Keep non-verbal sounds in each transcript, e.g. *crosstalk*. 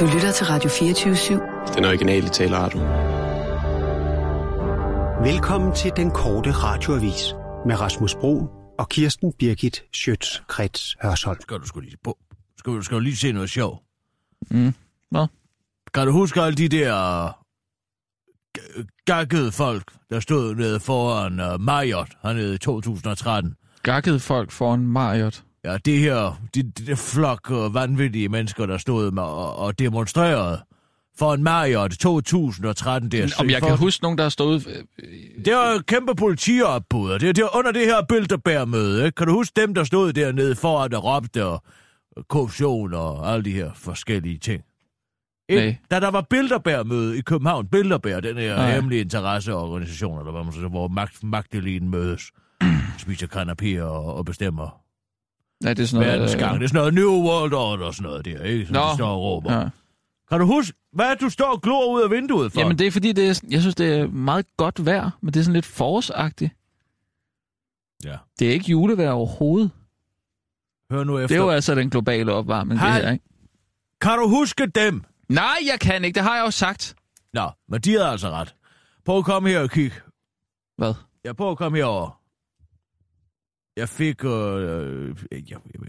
Du lytter til Radio 24-7. Den originale taleradio. Velkommen til den korte radioavis med Rasmus Bro og Kirsten Birgit Schøtz-Krets Hørsholm. Skal du skulle lige, på, skal, du, skal du lige se noget sjov? Mm. Hvad? Kan du huske alle de der gakkede folk, der stod nede foran uh, Marriott hernede i 2013? Gakkede folk foran Marriott. Ja, det her, de, de der flok uh, vanvittige mennesker, der stod med og, og demonstrerede foran Marriott 2013. Der, Om jeg for, kan huske nogen, der har stået... øh, Det var et kæmpe politiopbud, og det, det var under det her Bilderberg-møde. Ikke? Kan du huske dem, der stod dernede foran og råbte og og korruption og alle de her forskellige ting? Ikke? Nej. Da der var Bilderberg-møde i København, Bilderberg, den her Nej. hemmelige interesseorganisation, eller hvad man siger, hvor magt, magteliten mødes, *clears throat* spiser kanapéer og, og bestemmer Nej, det er sådan noget... verdensgang. Det er sådan noget New World Order og sådan noget der, ikke? Som Nå. de står og råber. Ja. Kan du huske, hvad du står og glor ud af vinduet for? Jamen, det er fordi, det er, jeg synes, det er meget godt vejr, men det er sådan lidt forårsagtigt. Ja. Det er ikke julevejr overhovedet. Hør nu efter. Det er jo altså den globale opvarmning, Hej. det her, ikke? Kan du huske dem? Nej, jeg kan ikke. Det har jeg jo sagt. Nå, men de havde altså ret. Prøv at komme her og kigge. Hvad? Jeg prøver at komme herover. Jeg fik... Øh, øh, jeg, jeg, jeg,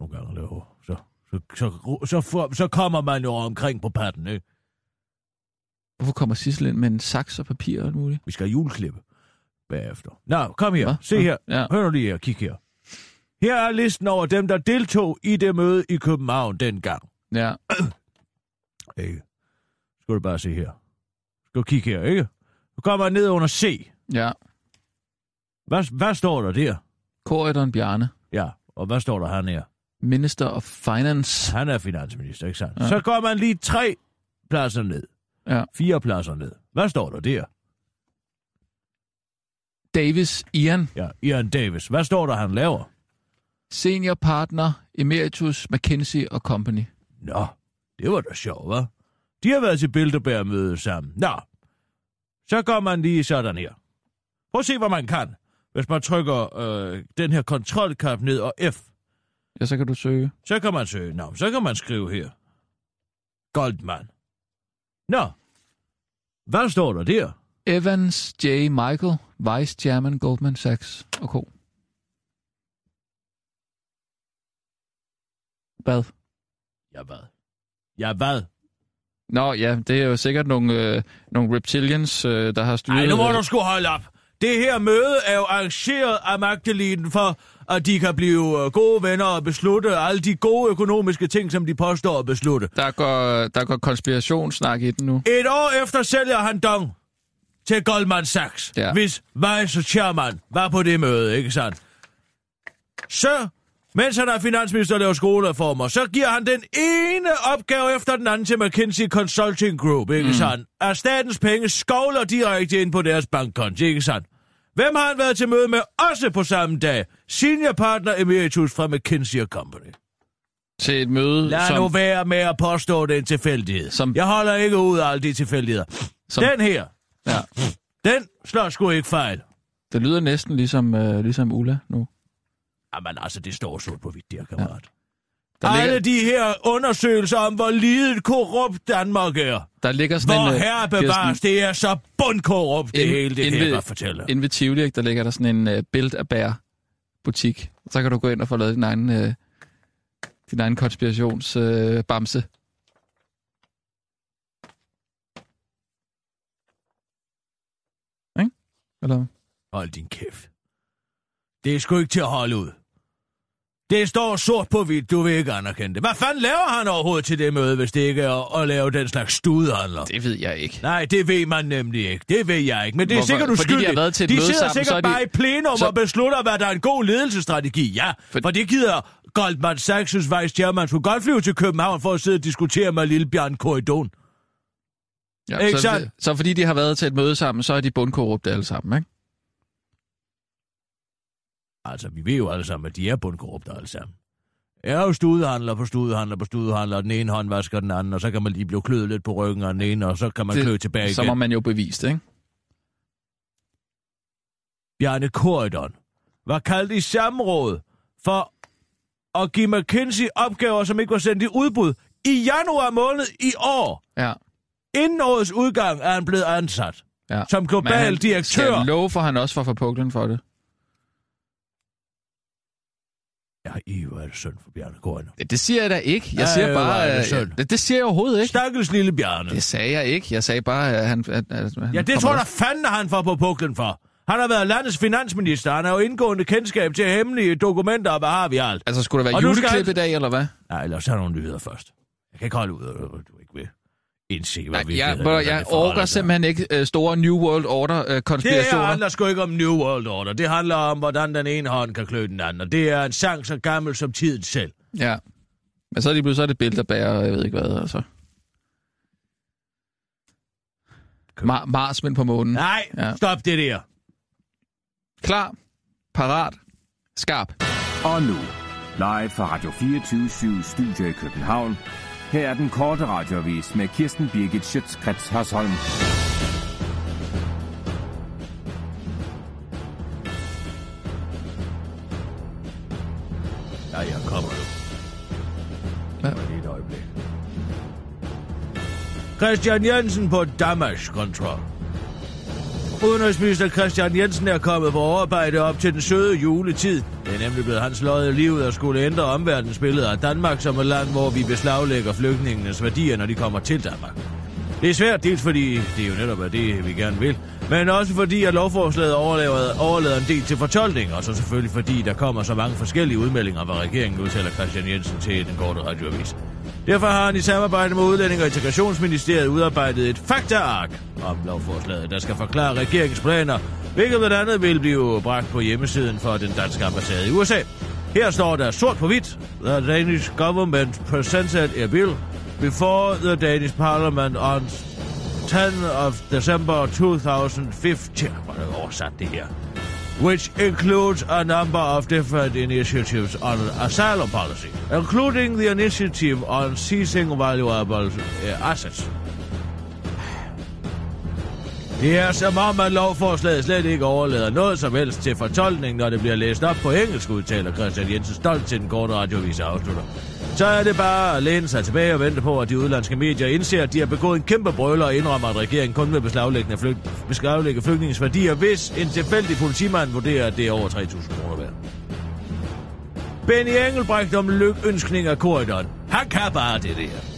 nogle gange laver så, så, så, så, så, så kommer man jo omkring på patten, ikke? Hvorfor kommer Sissel ind med en saks og papir og alt muligt? Vi skal have juleklippe bagefter. Nå, kom her. Hva? Se her. ja. Hør nu lige her. Kig her. Her er listen over dem, der deltog i det møde i København dengang. Ja. *clears throat* Ikke? Skal du bare se her. Skal du kigge her, ikke? Så kommer ned under C. Ja. Hvad, hvad står der der? Corridon Bjarne. Ja, og hvad står der her her? Minister of Finance. Han er finansminister, ikke sandt? Ja. Ja. Så går man lige tre pladser ned. Ja. Fire pladser ned. Hvad står der der? Davis Ian. Ja, Ian Davis. Hvad står der, han laver? Senior partner Emeritus McKinsey og Company. Nå, det var da sjovt, hva'? De har været til Bilderberg-møde sammen. Nå, så går man lige sådan her. Prøv at se, hvad man kan, hvis man trykker øh, den her kontrolknap ned og F. Ja, så kan du søge. Så kan man søge navn. Så kan man skrive her. Goldman. Nå, hvad står der der? Evans J. Michael, Vice Chairman Goldman Sachs og Co. Hvad? Ja, hvad? Ja, hvad? Nå ja, det er jo sikkert nogle, øh, nogle reptilians, øh, der har styret... Ej, nu må du sgu holde op. Det her møde er jo arrangeret af magteliten for, at de kan blive øh, gode venner og beslutte alle de gode økonomiske ting, som de påstår at beslutte. Der går, der går konspirationssnak i den nu. Et år efter sælger han Dong til Goldman Sachs, Ja. hvis vice chairman var på det møde, ikke sandt? Så, mens han er finansminister og laver skolereformer, så giver han den ene opgave efter den anden til McKinsey Consulting Group, ikke mm. sandt? At statens penge skovler direkte ind på deres bankkonti, ikke sandt? Hvem har han været til møde med også på samme dag? Senior partner emeritus fra McKinsey Company. Til et møde, Lad som, nu være med at påstå, det er en tilfældighed. Som- Jeg holder ikke ud af alle de tilfældigheder. som Den her, ja, den slår sgu ikke fejl. det lyder næsten ligesom, øh, ligesom Ulla nu. Jamen altså, det står sort på hvidt, der kammerat. Der. Alle ligger, de her undersøgelser om, hvor lidet korrupt Danmark er. der ligger sådan Hvor en... øh, herre bevares, Kirsten, det er så bundkorrupt, det Ind- hele, det kan jeg indved- godt fortælle. Inde ved Tivoli, der ligger der sådan en uh, Build a Bear butik. Så kan du gå ind og få lavet din egen, uh, din egen konspirations uh, bamse. Ikke? Eller? Hold din kæft. Det er sgu ikke til at holde ud. Det står sort på hvidt, du vil ikke anerkende det. Hvad fanden laver han overhovedet til det møde, hvis det ikke er at, at lave den slags studehandler? Det ved jeg ikke. Nej, det ved man nemlig ikke. Det ved jeg ikke. Men det er Hvorfor? sikkert Fordi de uskyldigt. har været til et de møde sidder sammen, sikkert så er de- bare i plenum så- og beslutter, hvad der er en god ledelsesstrategi. Ja, for, For- det gider Goldman Sachs' vice chairman skulle godt flyve til København for at sidde og diskutere med lille Bjørn Korridon. Ja, Ikke så, så fordi de har været til et møde sammen, så er de bundkorrupte alle sammen, ikke? Altså, vi ved jo alle sammen, at de er bundkorrupte alle sammen. Jeg er jo studehandler på studehandler på studehandler, og den ene hånd vasker den anden, og så kan man lige blive kløet lidt på ryggen af den ene, og så kan man klø tilbage igen. så må man jo bevise det, ikke? Bjarne Korydon var kaldt i samråd for at give McKinsey opgaver, som ikke var sendt i udbud, I januar måned i år, Ja. inden årets udgang, er han blevet ansat ja. som Men global han direktør. skal love for, han også får for puklen for det. Ja, I hvor er det synd for Bjarne Gården. Det, det siger jeg da ikke. Jeg Ej, siger bare... er det øh, synd. det, det siger jeg overhovedet ikke. Stakkels lille Bjarne. Det sagde jeg ikke. Jeg sagde bare, at han... At, at, at Ja, det tror jeg fanden, han får på puklen for. Han har været landets finansminister. Han har jo indgående kendskab til hemmelige dokumenter, og hvad har vi alt? Altså, skulle der være Og juleklip han- i dag, eller hvad? Nej, lad os have nogle nyheder først. Jeg kan ikke holde ud, at du ikke vil indse, hvad vi jeg, jeg, jeg orker simpelthen ikke uh, store New World Det Order-konspirationer. her handler sgu ikke om New World Order. Det handler om, hvordan den ene hånd kan klø den anden. Og det er en sang så gammel som tiden selv. Ja. Men så er, det, så er det Bilderberg, og jeg ved ikke hvad, altså. Mar- Mars, men på månen. Nej, ja. stop det der. Klar, parat, skarp. Og nu, live fra Radio 24 Studio i København. Her er den korte radiovis med Kirsten Birgit Schøtzgrads Hasholm. Ja, jeg kommer nu. Ja. Lige et øjeblik. Christian Jensen på Damage Control. Udenrigsminister Christian Jensen er kommet på overarbejde op til den søde juletid. Det er nemlig blevet hans lod i livet at skulle ændre omverdens billede af Danmark som et land, hvor vi beslaglægger flygtningenes værdier, når de kommer til Danmark. Det er svært, dels fordi det er jo netop er det, vi gerne vil, men også fordi, at lovforslaget overlader, overlader en del til fortolkning, og så selvfølgelig fordi, der kommer så mange forskellige udmeldinger, hvad regeringen udtaler Christian Jensen til den korte radioavis. Derfor har han i samarbejde med Udlænding- og Integrationsministeriet udarbejdet et faktaark om lovforslaget, der skal forklare regeringens planer, hvilket blandt andet vil blive bragt på hjemmesiden for den danske ambassade i USA. Her står der sort på hvidt, The Danish government presented a bill before the Danish parliament on 10 of December 2015. Hvor er det oversat det her? Which includes a number of different initiatives on asylum policy, including the initiative on seizing valuable uh, assets. Det er som om, at lovforslaget slet ikke overlader noget som helst til fortolkning, når det bliver læst op på engelsk, udtaler Christian Jensen stolt til den korte radiovis afslutter. Så er det bare at læne sig tilbage og vente på, at de udlandske medier indser, at de har begået en kæmpe brøler og indrømmer, at regeringen kun vil beslaglægge, flygt, beslaglægge flygtningens værdier, hvis en tilfældig politimand vurderer, at det er over 3.000 kroner værd. Benny Engelbrecht om lykønskning af korridoren. Han kan bare det der.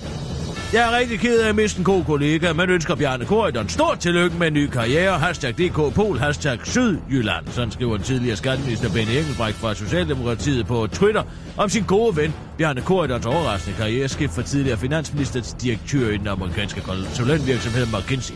Jeg er rigtig ked af at miste en god kollega, men ønsker Bjarne Korydon stort tillykke med en ny karriere. Hashtag DK Pol, hashtag Sydjylland. Sådan skriver den tidligere skatteminister Benny Engelbrecht fra Socialdemokratiet på Twitter om sin gode ven Bjarne Korydons overraskende karriereskift fra tidligere finansministerdirektør direktør i den amerikanske konsulentvirksomhed McKinsey.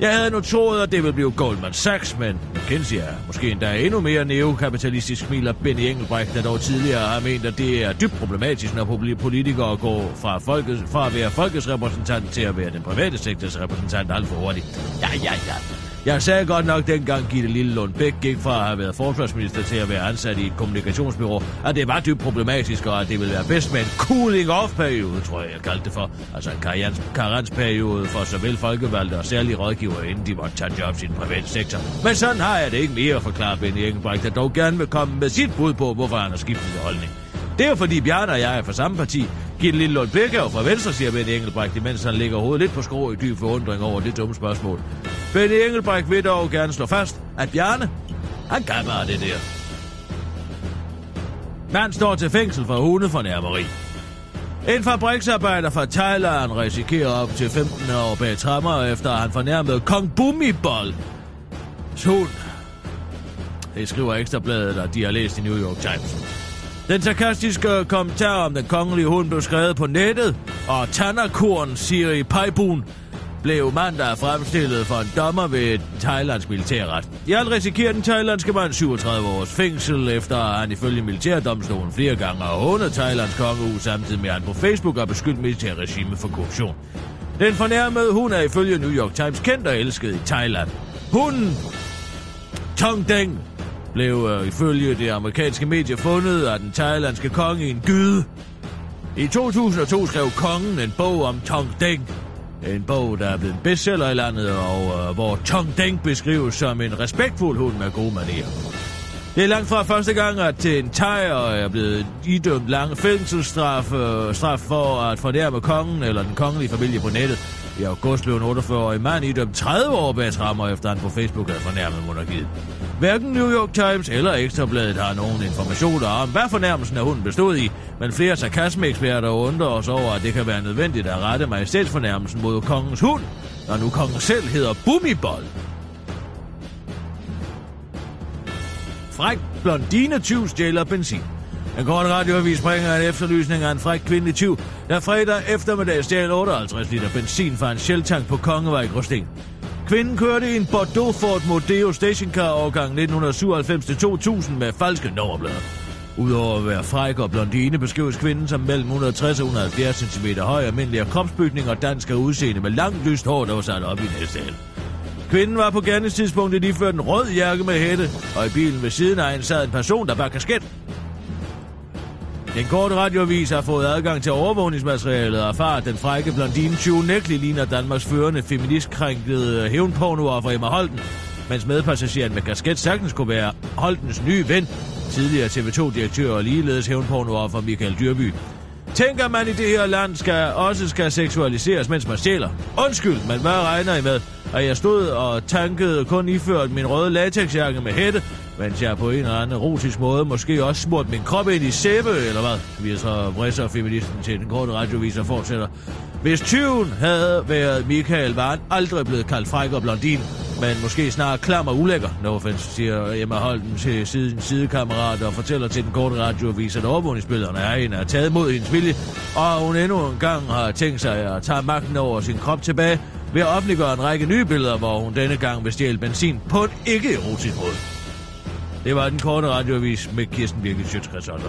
Jeg havde nu troet, at det ville blive Goldman Sachs, men McKinsey er måske endda endnu mere neokapitalistisk, smiler Benny Engelbrecht, der dog tidligere har ment, at det er dybt problematisk, når politikere går fra, folket, fra at være folkets repræsentant til at være den private sektors repræsentant alt for hurtigt. Ja, ja, ja. Jeg sagde godt nok dengang Gitte Lillelund Bæk gik fra at have været forsvarsminister til at være ansat i et kommunikationsbyrå, at det var dybt problematisk, og at det ville være bedst med en cooling off-periode, tror jeg, jeg kaldte det for. Altså en karriens- karensperiode for såvel folkevalgte og særlige rådgiver, inden de måtte tage jobs i den private sektor. Men sådan har jeg det ikke mere at forklare Benny Engelbrecht, der dog gerne vil komme med sit bud på, hvorfor han har skiftet holdning. Det er jo fordi Bjarne og jeg er fra samme parti. Gitte Lillelund Bæk fra Venstre, siger Benny Engelbrecht, imens han ligger hovedet lidt på skrå i dyb forundring over det dumme spørgsmål. Benny Engelbrecht vil dog gerne slå fast, at Bjarne, han kan bare det der. Mand står til fængsel for hunde for nærmeri. En fabriksarbejder fra Thailand risikerer op til 15 år bag trammer, efter at han fornærmede Kong Bumibol. Hun. Det skriver Ekstrabladet, og de har læst i New York Times. Den sarkastiske kommentar om den kongelige hund blev skrevet på nettet, og Tanakorn Siri Pajbun blev mandag fremstillet for en dommer ved Thailands militærret. I alt risikerer den thailandske mand 37 års fængsel, efter at han ifølge militærdomstolen flere gange har hånet Thailands kongehus, samtidig med at han på Facebook har beskyldt militærregime for korruption. Den fornærmede hun er ifølge New York Times kendt og elsket i Thailand. Hunden Tong Deng blev øh, ifølge det amerikanske medie fundet af den thailandske konge i en gyde. I 2002 skrev kongen en bog om Tong Deng. En bog, der er blevet en bestseller i landet, og øh, hvor Tong Deng beskrives som en respektfuld hund med gode manerer. Det er langt fra første gang, at en Thaier er øh, blevet idømt lang fængselsstraf øh, straf for at fornærme kongen eller den kongelige familie på nettet. I august blev en 48-årig mand idømt 30 år bag trammer, efter han på Facebook havde fornærmet monarkiet. Hverken New York Times eller Ekstrabladet har nogen informationer om, hvad fornærmelsen af hunden bestod i, men flere sarkasmeeksperter undrer os over, at det kan være nødvendigt at rette majestætsfornærmelsen mod kongens hund, når nu kongen selv hedder Bumibold. Fræk blondine tyv stjæler benzin. Den korte radioavis bringer en efterlysning af en fræk kvindelig tyv, der fredag eftermiddag stjal 58 liter benzin fra en sjeltank på Kongevej i Gråsten. Kvinden kørte i en Bordeaux Ford Modeo stationcar årgang 1997-2000 med falske nummerplader. Udover at være fræk og blondine beskrives kvinden som mellem 160 og 170 cm høj, almindelig af kropsbygning og dansk af udseende med langt lyst hår, der var sat op i næste Kvinden var på gerningstidspunktet iført en rød jakke med hætte, og i bilen ved siden af en sad en person, der var kasket. Den korte radioavis har fået adgang til overvågningsmaterialet og erfaret, den frække blondine 20 Nækli ligner Danmarks førende feministkrænkede hævnpornoer Emma Holten, mens medpassageren med kasket sagtens kunne være Holtens nye ven, tidligere TV2-direktør og ligeledes hævnpornoer for Michael Dyrby. Tænker man i det her land skal også skal seksualiseres, mens man stjæler? Undskyld, men hvad regner I med? At jeg stod og tankede kun iført min røde latexjakke med hætte, mens jeg på en eller anden erotisk måde måske også smurt min krop ind i sæbe, eller hvad? Vi er så vrisser feministen til den korte radioviser fortsætter. Hvis tyven havde været Michael, var han aldrig blevet kaldt fræk og blondin, men måske snarere klam og ulækker. No offense, siger Emma Holden til siden sidekammerat og fortæller til den korte radioavis, at overvågningsbillederne er en er taget mod hendes vilje, og hun endnu en gang har tænkt sig at tage magten over sin krop tilbage ved at offentliggøre en række nye billeder, hvor hun denne gang vil stjæle benzin på en ikke-erotisk måde. Det var den korte radioavis med Kirsten Birgit Sjøtskreds Åh,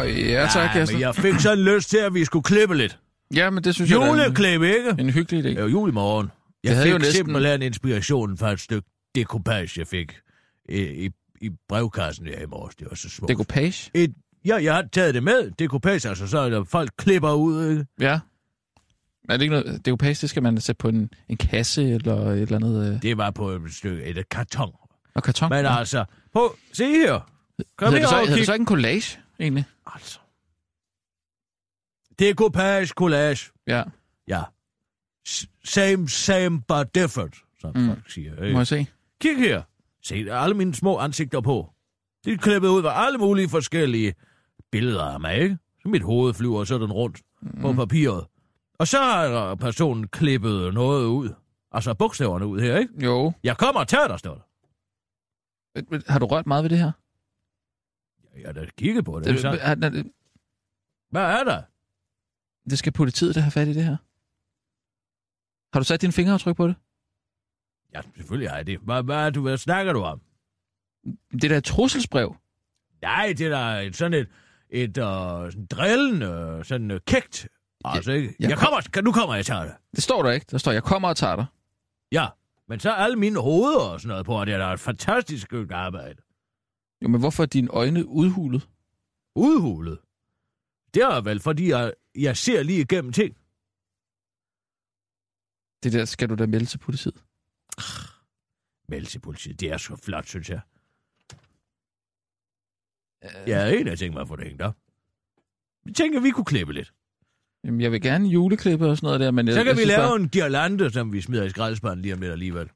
oh, ja, tak, Ja, Kirsten. men jeg fik sådan lyst til, at vi skulle klippe lidt. Ja, men det synes jeg er Juleklip, ikke? en, en hyggelig idé. Det er jo jul i morgen. Jeg havde fik jo næsten- simpelthen inspirationen fra et stykke decoupage, jeg fik i, i, i brevkassen her i morges. Det var så smukt. Decoupage? Et, ja, jeg har taget det med. Decoupage, altså så der folk klipper ud, ikke? Ja. Er det ikke noget... Decoupage, det skal man sætte på en, en kasse eller et eller andet... Øh... Det var på et stykke, et karton. Og karton? Men ja. altså, på, se her. Kom hedder, det så, hedder det så ikke en collage, egentlig? Altså. Decoupage, collage. Ja, Ja. S- Same, same, but different, som mm. folk siger. Ikke? må jeg se. Kig her. Se, alle mine små ansigter på. De er klippet ud af alle mulige forskellige billeder af mig, ikke? Så mit hoved flyver sådan rundt mm. på papiret. Og så har personen klippet noget ud. Altså bogstaverne ud her, ikke? Jo. Jeg kommer og tager dig, står der. Har du rørt meget ved det her? Jeg har da kigget på det. Det, det, så... er- er- Hvad er der? det skal politiet, der har fat i det her. Har du sat dine fingeraftryk på det? Ja, selvfølgelig har jeg det. Hvad, hvad, er du, hvad snakker du om? Det der er et trusselsbrev. Nej, det er da et, sådan et, et uh, sådan drillende, sådan uh, kægt. Altså, ikke? jeg Jeg kom- kommer, kan- nu kommer jeg til det. Det står der ikke. Der står, jeg kommer og tager dig. Ja, men så er alle mine hoveder og sådan noget på, og det er da et fantastisk stykke arbejde. Jo, men hvorfor er dine øjne udhulet? Udhulet. Det er vel, fordi jeg, jeg ser lige igennem ting. Det der skal du da melde til politiet. Meld til politiet. Det er så flot, synes jeg. Øh, Jeg en af tænkt mig at få det hængt op. Vi tænker, vi kunne klippe lidt. Jamen, jeg vil gerne juleklippe og sådan noget der, men... Jeg, Så kan jeg vi lave bare- en girlande, som vi smider i skraldespanden lige om lidt alligevel.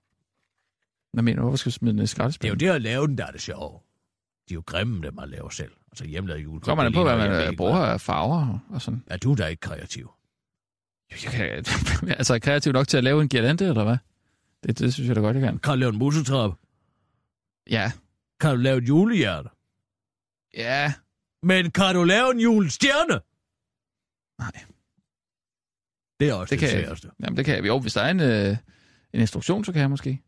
Hvad mener du? Hvorfor skal du smide den i Det er jo skraldespanden? det at lave den, der er det sjove. De er jo grimme, dem man laver selv. Altså hjemmelavet julekort. Kommer man på, hvad jeg ved man bruger af farver og sådan? Er du da ikke kreativ? Jeg kan, *laughs* altså, er jeg kreativ nok til at lave en girlande, eller hvad? Det, det synes jeg da godt, jeg kan. Kan du lave en musetrap? Ja. Kan du lave et julehjerte? Ja. Men kan du lave en julestjerne? Nej. Det er også Det det, kan det jeg sværeste. Jamen, det kan jeg. Jo, hvis der er en, øh, en instruktion, så kan jeg måske.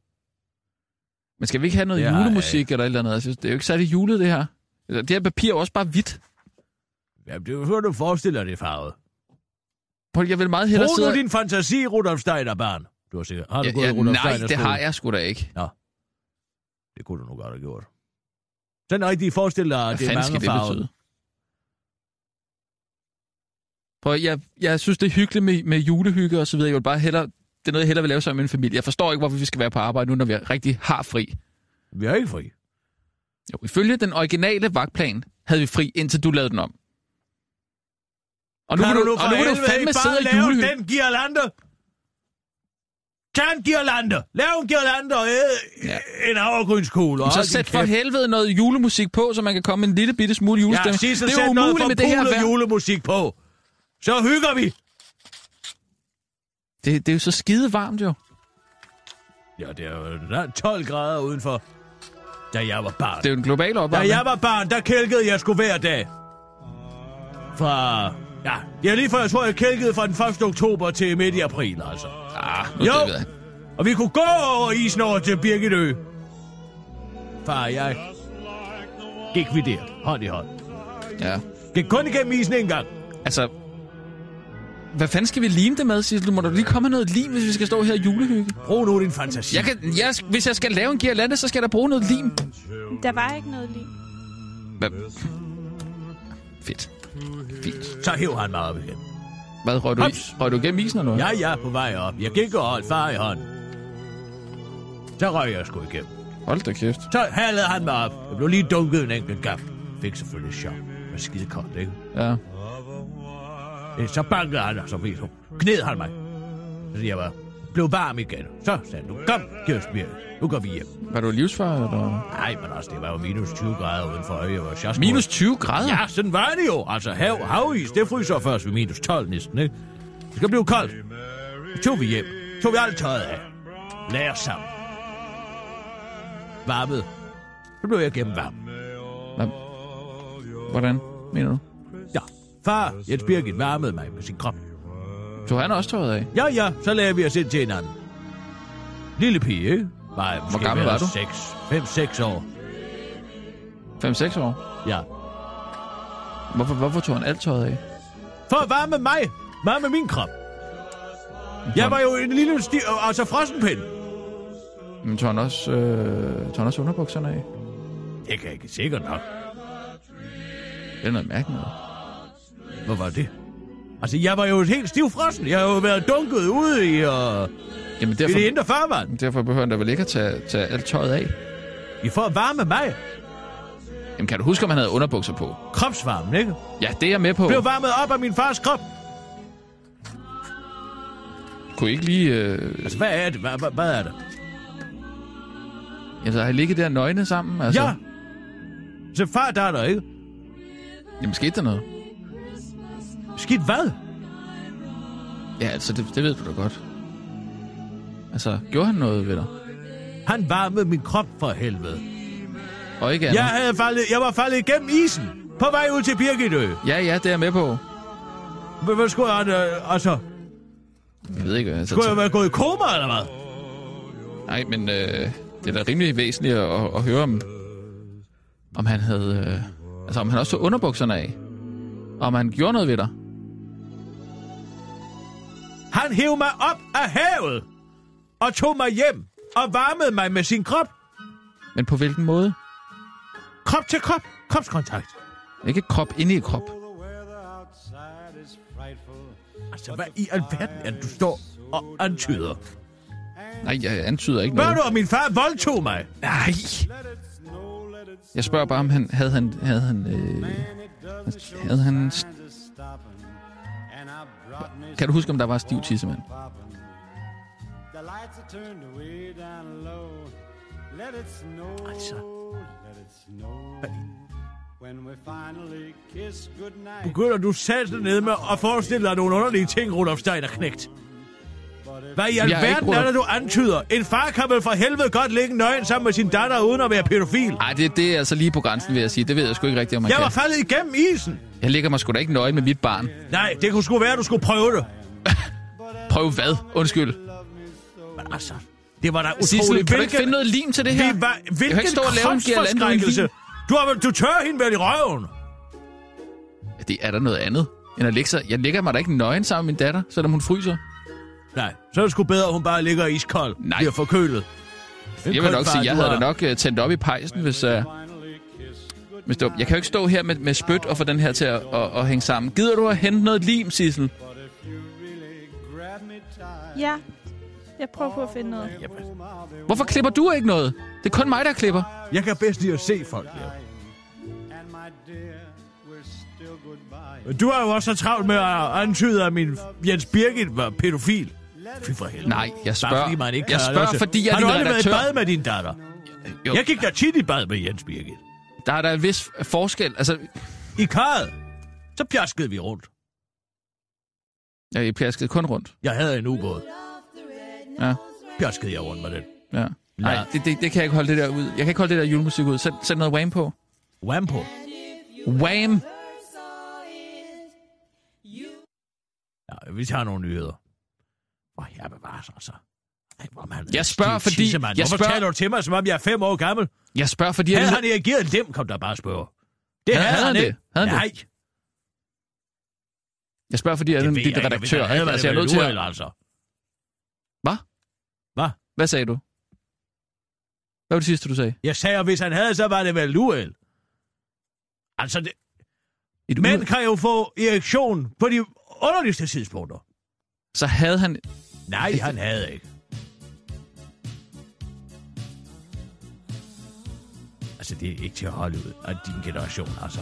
Men skal vi ikke have noget Det jeg julemusik eller et eller andet? Altså, det er jo ikke særlig julet, det her. Det her papir er også bare hvidt. Jamen, det er jo sådan, du forestiller dig farvet. Prøv, Jeg vil meget hellere Brug sidde... nu din fantasi, Rudolf Steiner, barn. Du har sikkert... Har du ja, gået ja, i Rudolf nej, det har jeg sgu da ikke. Det kunne du nu godt have gjort. Sådan rigtig forestil dig, at det er mange farver. Prøv, jeg, jeg synes, det er hyggeligt med, med julehygge og så videre. Jeg vil bare hellere, det er noget, jeg hellere vil lave sammen med en familie. Jeg forstår ikke, hvorfor vi skal være på arbejde nu, når vi rigtig har fri. Vi er ikke fri. Jo, ifølge den originale vagtplan havde vi fri, indtil du lavede den om. Og nu, kan vil du nu og nu vil du fandme sidde og lave julehygge. den girlande? Tag en girlande. Lav en girlande og æd Ja. ja. en havregrynskugle. Så sæt for helvede noget julemusik på, så man kan komme en lille bitte smule Ja, julestemning. sig så det er umuligt med det her vejr. julemusik på. Så hygger vi. Det, det er jo så skide varmt jo. Ja, det er jo der er 12 grader udenfor. Da jeg var barn. Det er jo en global Da opvarmning. jeg var barn, der kælkede jeg sgu hver dag. Fra... Ja, det er lige før, jeg tror, jeg kælkede fra den 1. oktober til midt i april, altså. Ah, nu Jo. det. Og vi kunne gå over isen over til Birgitø. Far jeg gik vi der, hånd i hånd. Ja. Gik kun igennem isen en gang. Altså, hvad fanden skal vi lime det med, Sissel? Må der lige komme noget lim, hvis vi skal stå her og julehygge? Brug nu din fantasi. Jeg kan, jeg, hvis jeg skal lave en girlande, så skal der bruge noget lim. Der var ikke noget lige. Hvad? Fedt. Fint. Så hæv han mig op igen. Hvad, røg du, Hops. røg du gennem isen eller noget? Ja, ja, på vej op. Jeg gik og holdt far i hånden. Så røg jeg sgu igennem. Hold da kæft. Så halede han mig op. Jeg blev lige dunket en enkelt gang. Fik selvfølgelig chok. Det var skide koldt, ikke? Ja. Så bankede han, og så gned han mig. Så jeg var blev varm igen. Så sagde nu kom, Kirsten nu går vi hjem. Var du livsfar, eller? Nej, men altså, det var jo minus 20 grader udenfor. Jeg var sjovt. Minus 20 grader? Ja, sådan var det jo. Altså, hav, havis, det fryser først ved minus 12 næsten, ikke? Det skal blive koldt. Så tog vi hjem. Tog vi alt tøjet af. Os sammen. Varmet. Så blev jeg gennem varm. Hvad? Hvordan, mener du? Ja, far, Jens Birgit varmede mig med sin krop. Tog han også tøjet af? Ja, ja, så lagde vi os ind til hinanden. Lille pige, ikke? Jeg måske gammel var du? 6, 5-6 år. 5-6 år? Ja. Hvorfor, hvorfor tog han alt tøjet af? For at varme mig. Varme min krop. Jeg var jo en lille sti... Altså frossenpind. Men tog han også, øh, tog han også underbukserne af? Det kan jeg ikke sikkert nok. Det er noget mærkeligt. Hvor var det? Altså, jeg var jo helt stivfrossen. Jeg har jo været dunket ude i, uh, Jamen i derfor, det indre farvand. derfor behøver han da vel ikke at tage, tage alt tøjet af? I at varme mig. Jamen kan du huske, om han havde underbukser på? Kropsvarmen, ikke? Ja, det er jeg med på. Blev varmet op af min fars krop. Kunne I ikke lige... Øh... Altså, hvad er det? Hvad, hvad, hvad er det? Altså, har I ligget der nøgne sammen? Altså, Ja. Så far der er der, ikke? Jamen skete der noget? Skidt hvad? Ja, altså, det, det ved du da godt. Altså, gjorde han noget ved dig? Han varmede min krop for helvede. Og ikke andet? Jeg, havde faldet, jeg var faldet igennem isen. På vej ud til Birgitø. Ja, ja, det er jeg med på. Hvad, hvad skulle han... Øh, altså, Jeg ved ikke, altså... skulle jeg være gået i koma, eller hvad? Nej, men øh, det er da rimelig væsentligt at, at, at høre om, om han havde... Øh, altså, om han også tog underbukserne af. Og om han gjorde noget ved dig. Han hævde mig op af havet. Og tog mig hjem. Og varmede mig med sin krop. Men på hvilken måde? Krop til krop. Kropskontakt. Ikke krop inde i krop. Altså, hvad i alverden er du står og antyder? Nej, jeg antyder ikke Hvad noget. du, om min far voldtog mig? Nej. Jeg spørger bare, om han havde han... Havde han, øh, havde han... Kan du huske, om der var stiv tissemand? Altså. Begynder du selv ned med at forestille dig nogle underlige ting, Rudolf Steiner knægt? Hvad i Jeg er alverden er Rudolf- det, du antyder? En far kan vel for helvede godt ligge nøgen sammen med sin datter, uden at være pædofil? Nej, det, det er altså lige på grænsen, vil jeg sige. Det ved jeg sgu ikke rigtigt, om man Jeg var kan. faldet igennem isen. Jeg ligger mig sgu da ikke nøgen med mit barn. Nej, det kunne sgu være, at du skulle prøve det. *laughs* Prøv hvad? Undskyld. Men altså, det var da Sissel, utroligt. kan du ikke finde noget lim til det her? Vi var, hvilken ikke stå og lave en girlande. Du, har, du tør hende vel i røven. Det er der noget andet. End at ligge sig. Jeg ligger mig da ikke nøgen sammen med min datter, selvom hun fryser. Nej, så er det sgu bedre, at hun bare ligger iskold. Nej. Bliver forkølet. En Jeg vil nok far, sige, jeg havde da nok uh, tændt op i pejsen, hvis... Uh... Det var, jeg kan jo ikke stå her med, med spyt og få den her til at, at, at hænge sammen. Gider du at hente noget lim, Sissel? Ja, jeg prøver på at finde noget. Hvorfor klipper du ikke noget? Det er kun mig, der klipper. Jeg kan bedst lide at se folk. Men Du har jo også så travlt med at antyde, at min Jens Birgit var pædofil. Fy for helvede. Nej, jeg Bare spørger, fordi man ikke jeg spørger fordi jeg er Har du aldrig været i bad med din datter? Jo, Jeg gik da tit i bad med Jens Birgit. Der er der en vis forskel. Altså, I karret. Så pjaskede vi rundt. jeg plaskede kun rundt. Jeg havde en ubåd. Ja, Pjaskede jeg rundt med den. ja. Nej, det, det, det, kan jeg ikke holde det der ud. Jeg kan ikke holde det der julemusik ud. Sæt, sæt noget Wham på. Wham på. Wham! Ja, vi tager nogle nyheder. Åh, jeg bevares altså. Ej, hvor man Jeg spørger, fordi- tissemand. jeg Hvorfor spørger- taler du til mig, som om jeg er fem år gammel? Jeg spørger, fordi jeg... Havde han reageret dem, kom der bare spørge. Det Havde- havde, han han det? Havde han Nej, Jeg spørger, fordi jeg er det ved dit jeg redaktør. ikke? været Altså, jeg er det nødt til at... altså. Hvad? Hvad? Hvad sagde du? Hvad var det sidste, du sagde? Jeg sagde, at hvis han havde, så var det vel uheld. Altså, det, Et mænd uge- kan jo få erektion på de underligste tidspunkter. Så havde han... Nej, han havde ikke. Altså, det er ikke til at holde ud af din generation, altså.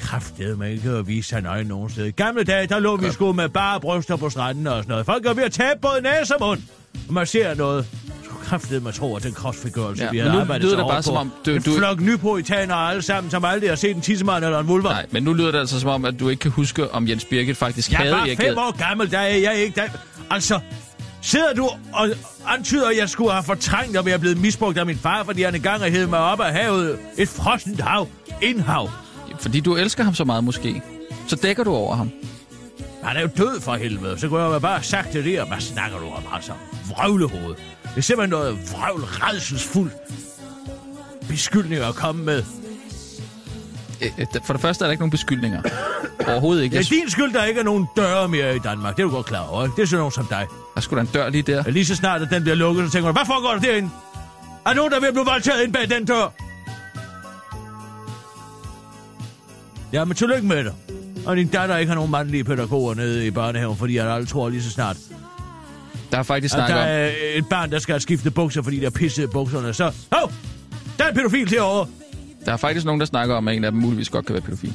Kraftede man ikke at vise sig nøje nogen sted. I gamle dage, der lå vi sgu med bare bryster på stranden og sådan noget. Folk er ved at tabe både næse og mund. Og man ser noget. Så kraftede man tror, at den kropsfigørelse, Ja, vi havde arbejdet så hårdt bare som på. om, du- En du- flok nypoitanere alle sammen, som aldrig har set en tissemand eller en vulva. Nej, men nu lyder det altså som om, at du ikke kan huske, om Jens Birgit faktisk Jeg havde er bare reageret. fem år gammel, der er jeg ikke. Der... Altså, sidder du og antyder, at jeg skulle have fortrængt at være blevet misbrugt af min far, fordi han engang har hævet mig op af havet. Et frossent hav. Indhav. Fordi du elsker ham så meget måske. Så dækker du over ham. Han er jo død for helvede. Så kunne jeg jo bare have sagt det der. Hvad snakker du om, altså? Vrøvlehoved. Det er simpelthen noget vrøvl, redselsfuldt beskyldninger at komme med. Øh, øh, For det første er der ikke nogen beskyldninger. Overhovedet ikke. Det er din skyld, der ikke er nogen døre mere i Danmark. Det er du godt klar over, ikke? Det er sådan nogen som dig. Der skulle da en dør lige der. Og lige så snart, at den bliver lukket, så tænker du, hvad foregår der derinde? Er der nogen, der er at blive voldtaget ind bag den dør? Ja, men tillykke med dig. Og din datter ikke har nogen mandlige pædagoger nede i børnehaven, fordi jeg aldrig tror lige så snart, Der er faktisk at snak der om... er et barn, der skal have skiftet bukser, fordi der er pisset i bukserne. Så, hov! Der er en pædofil derovre. Der er faktisk nogen, der snakker om, at en af dem muligvis godt kan være pædofil.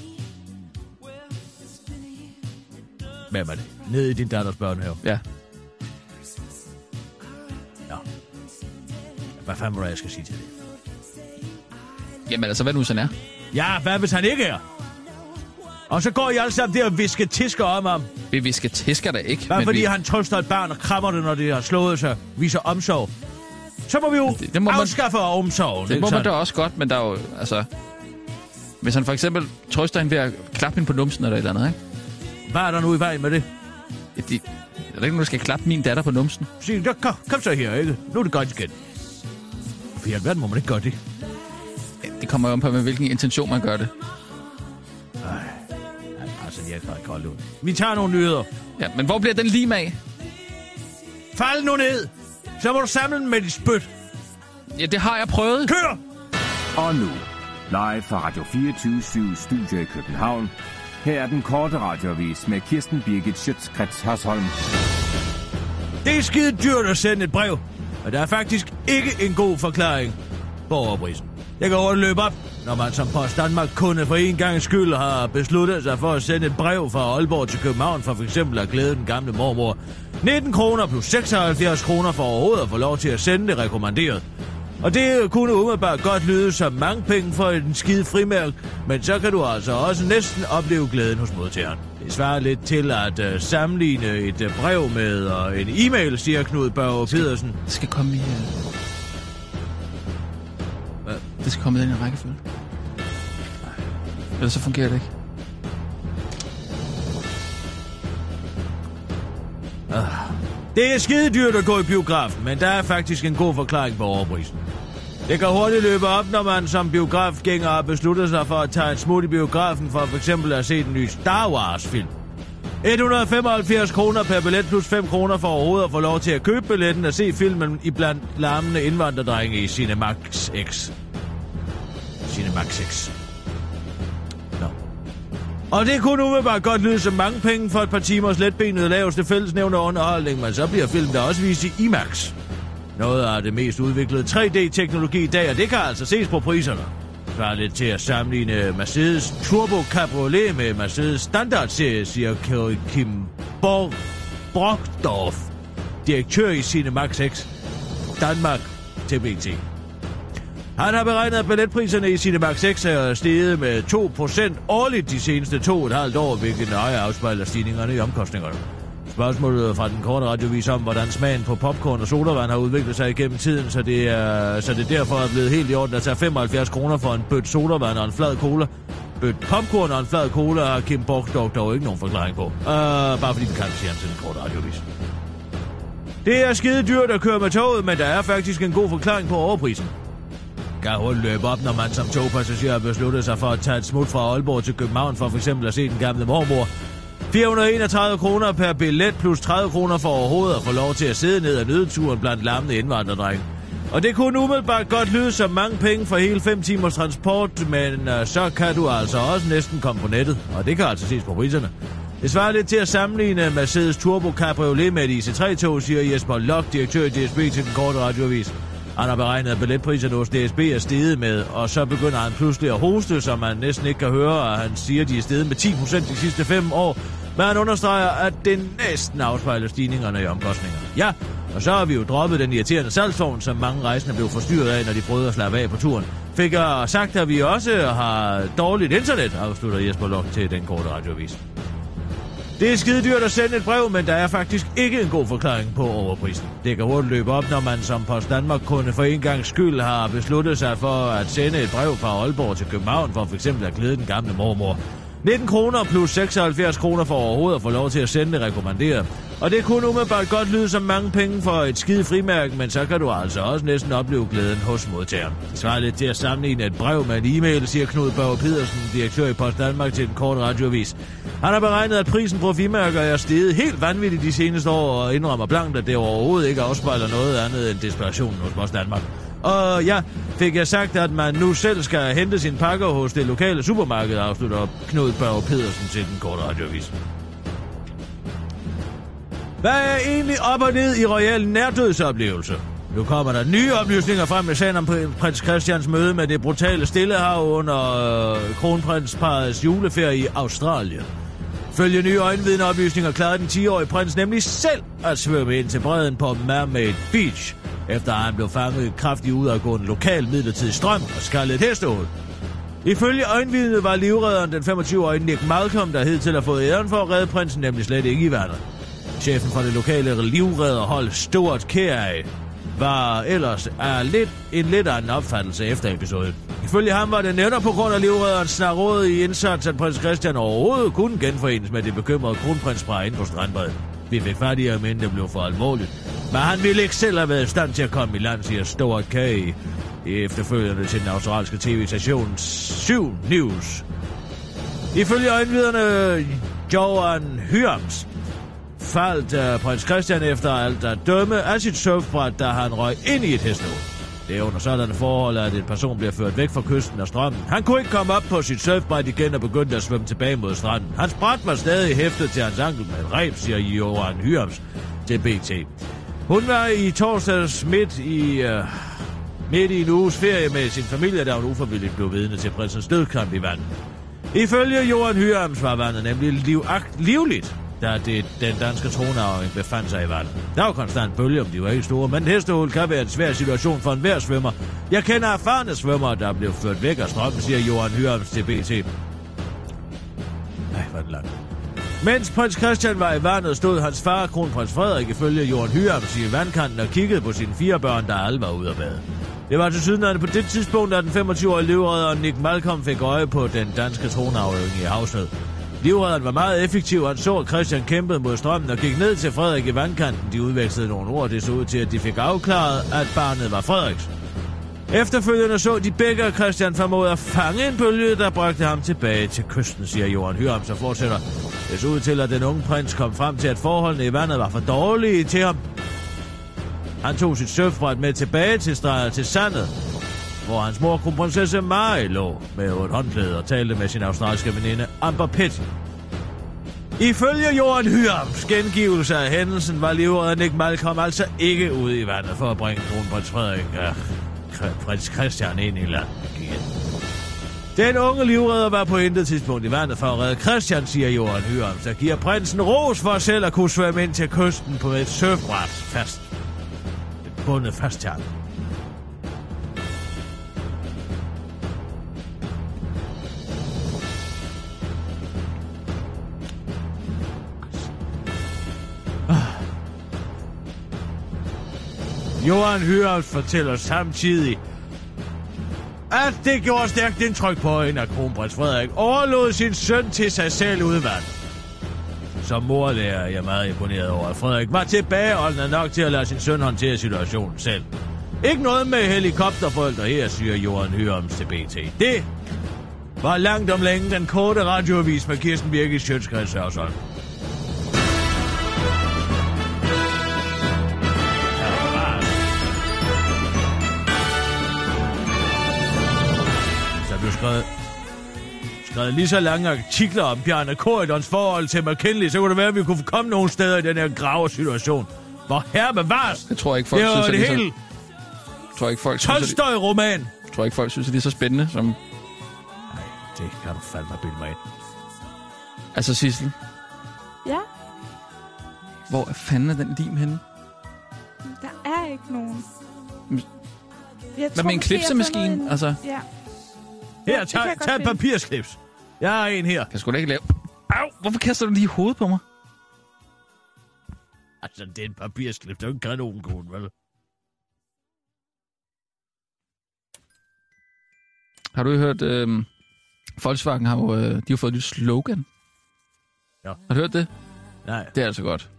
Hvem er det? Nede i din datters børnehave. Ja. Hvad fanden var det, jeg skal sige til det? Jamen altså, hvad nu sådan er? Ja, hvad hvis han ikke er? Og så går I alle sammen der og visker tisker om ham. Vi, vi skal tiske dig ikke. Bare fordi vi, han trøster et barn og krammer det, når det har slået sig, viser omsorg. Så må vi jo det- det må man- afskaffe omsorgen. Det må man sandt? da også godt, men der er jo... Altså, hvis han for eksempel trøster hende ved at klappe hende på numsen eller et eller andet, ikke? Hvad er der nu i vejen med det? Ja, de, er der ikke nogen, der skal klappe min datter på numsen? Sig, kom, kom så her, ikke? Nu er det godt igen. I alverden må man ikke gøre det. Det kommer jo om på, med hvilken intention man gør det. Ja, altså, jeg kan ikke holde ud. Vi tager nogle nyheder. Ja, men hvor bliver den lim af? Fald nu ned. Så må du samle den med dit spyt. Ja, det har jeg prøvet. Kør! Og nu, live fra Radio 24 Studio i København. Her er den korte radiovis med Kirsten Birgit Schøtzgrads Hasholm. Det er skide dyrt at sende et brev. Men der er faktisk ikke en god forklaring på overprisen. Det kan hurtigt løbe op, når man som Post Danmark kunde for en gang skyld har besluttet sig for at sende et brev fra Aalborg til København for f.eks. at glæde den gamle mormor. 19 kroner plus 76 kroner for overhovedet at få lov til at sende det rekommanderet. Og det kunne umiddelbart godt lyde som mange penge for en skide frimærk, men så kan du altså også næsten opleve glæden hos modtageren. Det svarer lidt til at uh, sammenligne et uh, brev med uh, en e-mail, siger Knud Børge Pedersen. Det skal komme i... Uh... Det skal komme i den her rækkefølge. Ellers så fungerer det ikke. Det er skide dyrt at gå i biografen, men der er faktisk en god forklaring på overprisen. Det kan hurtigt løbe op, når man som biografgænger har besluttet sig for at tage en smut i biografen for f.eks. at se den nye Star Wars-film. 175 kroner per billet plus 5 kroner for overhovedet at få lov til at købe billetten og se filmen i blandt larmende indvandrerdrenge i Cinemax X. Cinemax X. Og det kunne umiddelbart godt lyde som mange penge for et par timers letbenet laveste fællesnævner underholdning, men så bliver filmen der også vist i IMAX. Noget af det mest udviklede 3D-teknologi i dag, og det kan altså ses på priserne. Svarer lidt til at sammenligne Mercedes Turbo Cabriolet med Mercedes Standard-serie, siger Kim Borg Brockdorf, direktør i Cinemax X Danmark til BT. Han har beregnet, at billetpriserne i Cinemax 6 er steget med 2% årligt de seneste to og et halvt år, hvilket nøje afspejler stigningerne i omkostningerne. Spørgsmålet fra den korte radiovis om, hvordan smagen på popcorn og sodavand har udviklet sig igennem tiden, så det, er, så det derfor er blevet helt i orden at tage 75 kroner for en bødt sodavand og en flad cola. Bødt popcorn og en flad cola har Kim Borg dog, dog ikke nogen forklaring på. Uh, bare fordi vi kan, siger han til den korte radiovis. Det er skide dyrt at køre med toget, men der er faktisk en god forklaring på overprisen. Kan hun løbe op, når man som togpassager beslutter sig for at tage et smut fra Aalborg til København for f.eks. at se den gamle mormor. 431 kroner per billet plus 30 kroner for overhovedet at få lov til at sidde ned ad nødturen blandt lammende indvandrerdreng. Og det kunne umiddelbart godt lyde som mange penge for hele 5 timers transport, men øh, så kan du altså også næsten komme på nettet, og det kan altså ses på priserne. Det svarer lidt til at sammenligne Mercedes Turbo Cabriolet med et IC3-tog, siger Jesper Lok, direktør i DSB til den korte radioavis. Han har beregnet, at billetpriserne hos DSB er steget med, og så begynder han pludselig at hoste, så man næsten ikke kan høre, at han siger, at de er steget med 10% de sidste fem år. Men han understreger, at det næsten afspejler stigningerne i omkostningerne. Ja, og så har vi jo droppet den irriterende salgsvogn, som mange rejsende blev forstyrret af, når de prøvede at slappe af på turen. Fik jeg sagt, at vi også har dårligt internet, afslutter Jesper Lok til den korte radiovis. Det er skide dyrt at sende et brev, men der er faktisk ikke en god forklaring på overprisen. Det kan hurtigt løbe op, når man som Post Danmark kunde for en gang skyld har besluttet sig for at sende et brev fra Aalborg til København for f.eks. at glæde den gamle mormor. 19 kroner plus 76 kroner for overhovedet at få lov til at sende det rekommanderet. Og det kunne umiddelbart godt lyde som mange penge for et skide frimærke, men så kan du altså også næsten opleve glæden hos modtageren. Svar lidt til at sammenligne et brev med en e-mail, siger Knud Bauer Pedersen, direktør i Post Danmark til den korte radiovis. Han har beregnet, at prisen på frimærker er steget helt vanvittigt de seneste år, og indrømmer blankt, at det overhovedet ikke afspejler noget andet end desperationen hos Post Danmark. Og ja, fik jeg sagt, at man nu selv skal hente sin pakker hos det lokale supermarked, afslutter Knud Børge Pedersen til den korte radioavis. Hvad er egentlig op og ned i royal nærdødsoplevelse? Nu kommer der nye oplysninger frem med sagen om prins Christians møde med det brutale stillehav under øh, kronprinsparets juleferie i Australien. Følge nye øjenvidneoplysninger klarede den 10-årige prins nemlig selv at svømme ind til bredden på Mermaid Beach, efter at han blev fanget kraftigt udadgående lokal midlertidig strøm og skaldet hestehoved. Ifølge øjenvidnet var livredderen den 25-årige Nick Malcolm, der hed til at få æren for at redde prinsen, nemlig slet ikke i vandet. Chefen for det lokale livredderhold, Stuart Kerry, var ellers er lidt, en lidt anden opfattelse efter episoden. Ifølge ham var det netop på grund af livredderens snarråd i indsats, at prins Christian overhovedet kunne genforenes med det bekymrede kronprinspar ind på strandbredden. Vi fik fat i ham, inden det blev for alvorligt. Men han ville ikke selv have været i stand til at komme i land, siger Stuart Carey efterfølgende til den australske tv-station 7 News. Ifølge øjenviderne Johan Hyams faldt uh, prins Christian efter alt at dømme af sit surfbræt, da han røg ind i et hestehul. Det er under sådanne forhold, at en person bliver ført væk fra kysten af strømmen. Han kunne ikke komme op på sit surfbræt igen og begyndte at svømme tilbage mod stranden. Hans bræt var stadig hæftet til hans ankel med et reb, siger Johan Hyams til BT. Hun var i torsdags midt i, uh, midt i en uges ferie med sin familie, da hun uforvilligt blev vidne til prinsens dødkamp i vandet. Ifølge Johan Hyams var vandet nemlig liv, livligt, da det, den danske tronarving befandt sig i vandet. Der var konstant bølge, om de var ikke store, men hestehul kan være en svær situation for enhver svømmer. Jeg kender erfarne svømmere, der blev ført væk af strømmen, siger Johan Hyams til BT. Nej, hvor er det langt. Mens prins Christian var i vandet, stod hans far, kronprins Frederik, ifølge Jorden Hyams i vandkanten og kiggede på sine fire børn, der alle var ude at bade. Det var til syden på det tidspunkt, da den 25-årige livredder Nick Malcolm fik øje på den danske tronarving i Havsnød. Livredderen var meget effektiv, han så, at Christian kæmpede mod strømmen og gik ned til Frederik i vandkanten. De udvekslede nogle ord, det så ud til, at de fik afklaret, at barnet var Frederiks. Efterfølgende så de begge, at Christian formåede at fange en bølge, der bragte ham tilbage til kysten, siger Johan Hyram, så fortsætter. Det så ud til, at den unge prins kom frem til, at forholdene i vandet var for dårlige til ham. Han tog sit surfbræt med tilbage til, til sandet, hvor hans mor, kronprinsesse Mary, lå med et håndklæde og talte med sin australske veninde Amber Pitt. Ifølge Johan Hyrams gengivelse af hændelsen var livredden Nick Malcolm altså ikke ude i vandet for at bringe kronprins Frederik ja, prins Christian ind i landet igen. Den unge livredder var på intet tidspunkt i vandet for at redde Christian, siger Johan Hyrum, der giver prinsen ros for selv at kunne svømme ind til kysten på et surfbræt fast. Bundet fast til ham. Johan Hyrams fortæller samtidig, at det gjorde stærkt indtryk på hende, at kronprins Frederik overlod sin søn til sig selv ude vand. Som mor er jeg meget imponeret over, at Frederik var tilbageholdende nok til at lade sin søn håndtere situationen selv. Ikke noget med helikopterforældre her, siger Johan Hyrams til BT. Det var langt om længe den korte radioavis med Kirsten Birgit Sjøtskreds Hørsholm. Skrevet lige så lange artikler om Bjarne Korydons forhold til McKinley, så kunne det være, at vi kunne komme nogle steder i den her grave situation. Hvor herre bevares! Jeg tror ikke, folk Det synes, at det det er hele så... tror ikke, folk synes, at det... Tolstoy-roman. Jeg tror ikke, folk synes, at det er så spændende som... Det kan du fandme bilde mig ind. Altså, Sissel, Ja, hvor er fanden er den lim henne? der er ikke nogen. Men- Jeg Hvad med en jeg klipsemaskine? Altså, Ja. Her, tag, jeg tag et papirsklips. Jeg har en her. jeg skulle da ikke lave... Au, hvorfor kaster du lige hovedet på mig? Altså, det er en papirsklips. Det er jo en kanonkugle, vel? Har du hørt... Øh... Volkswagen har jo, øh, de har jo fået et nyt slogan. Ja. Har du hørt det? Nej. Det er altså godt.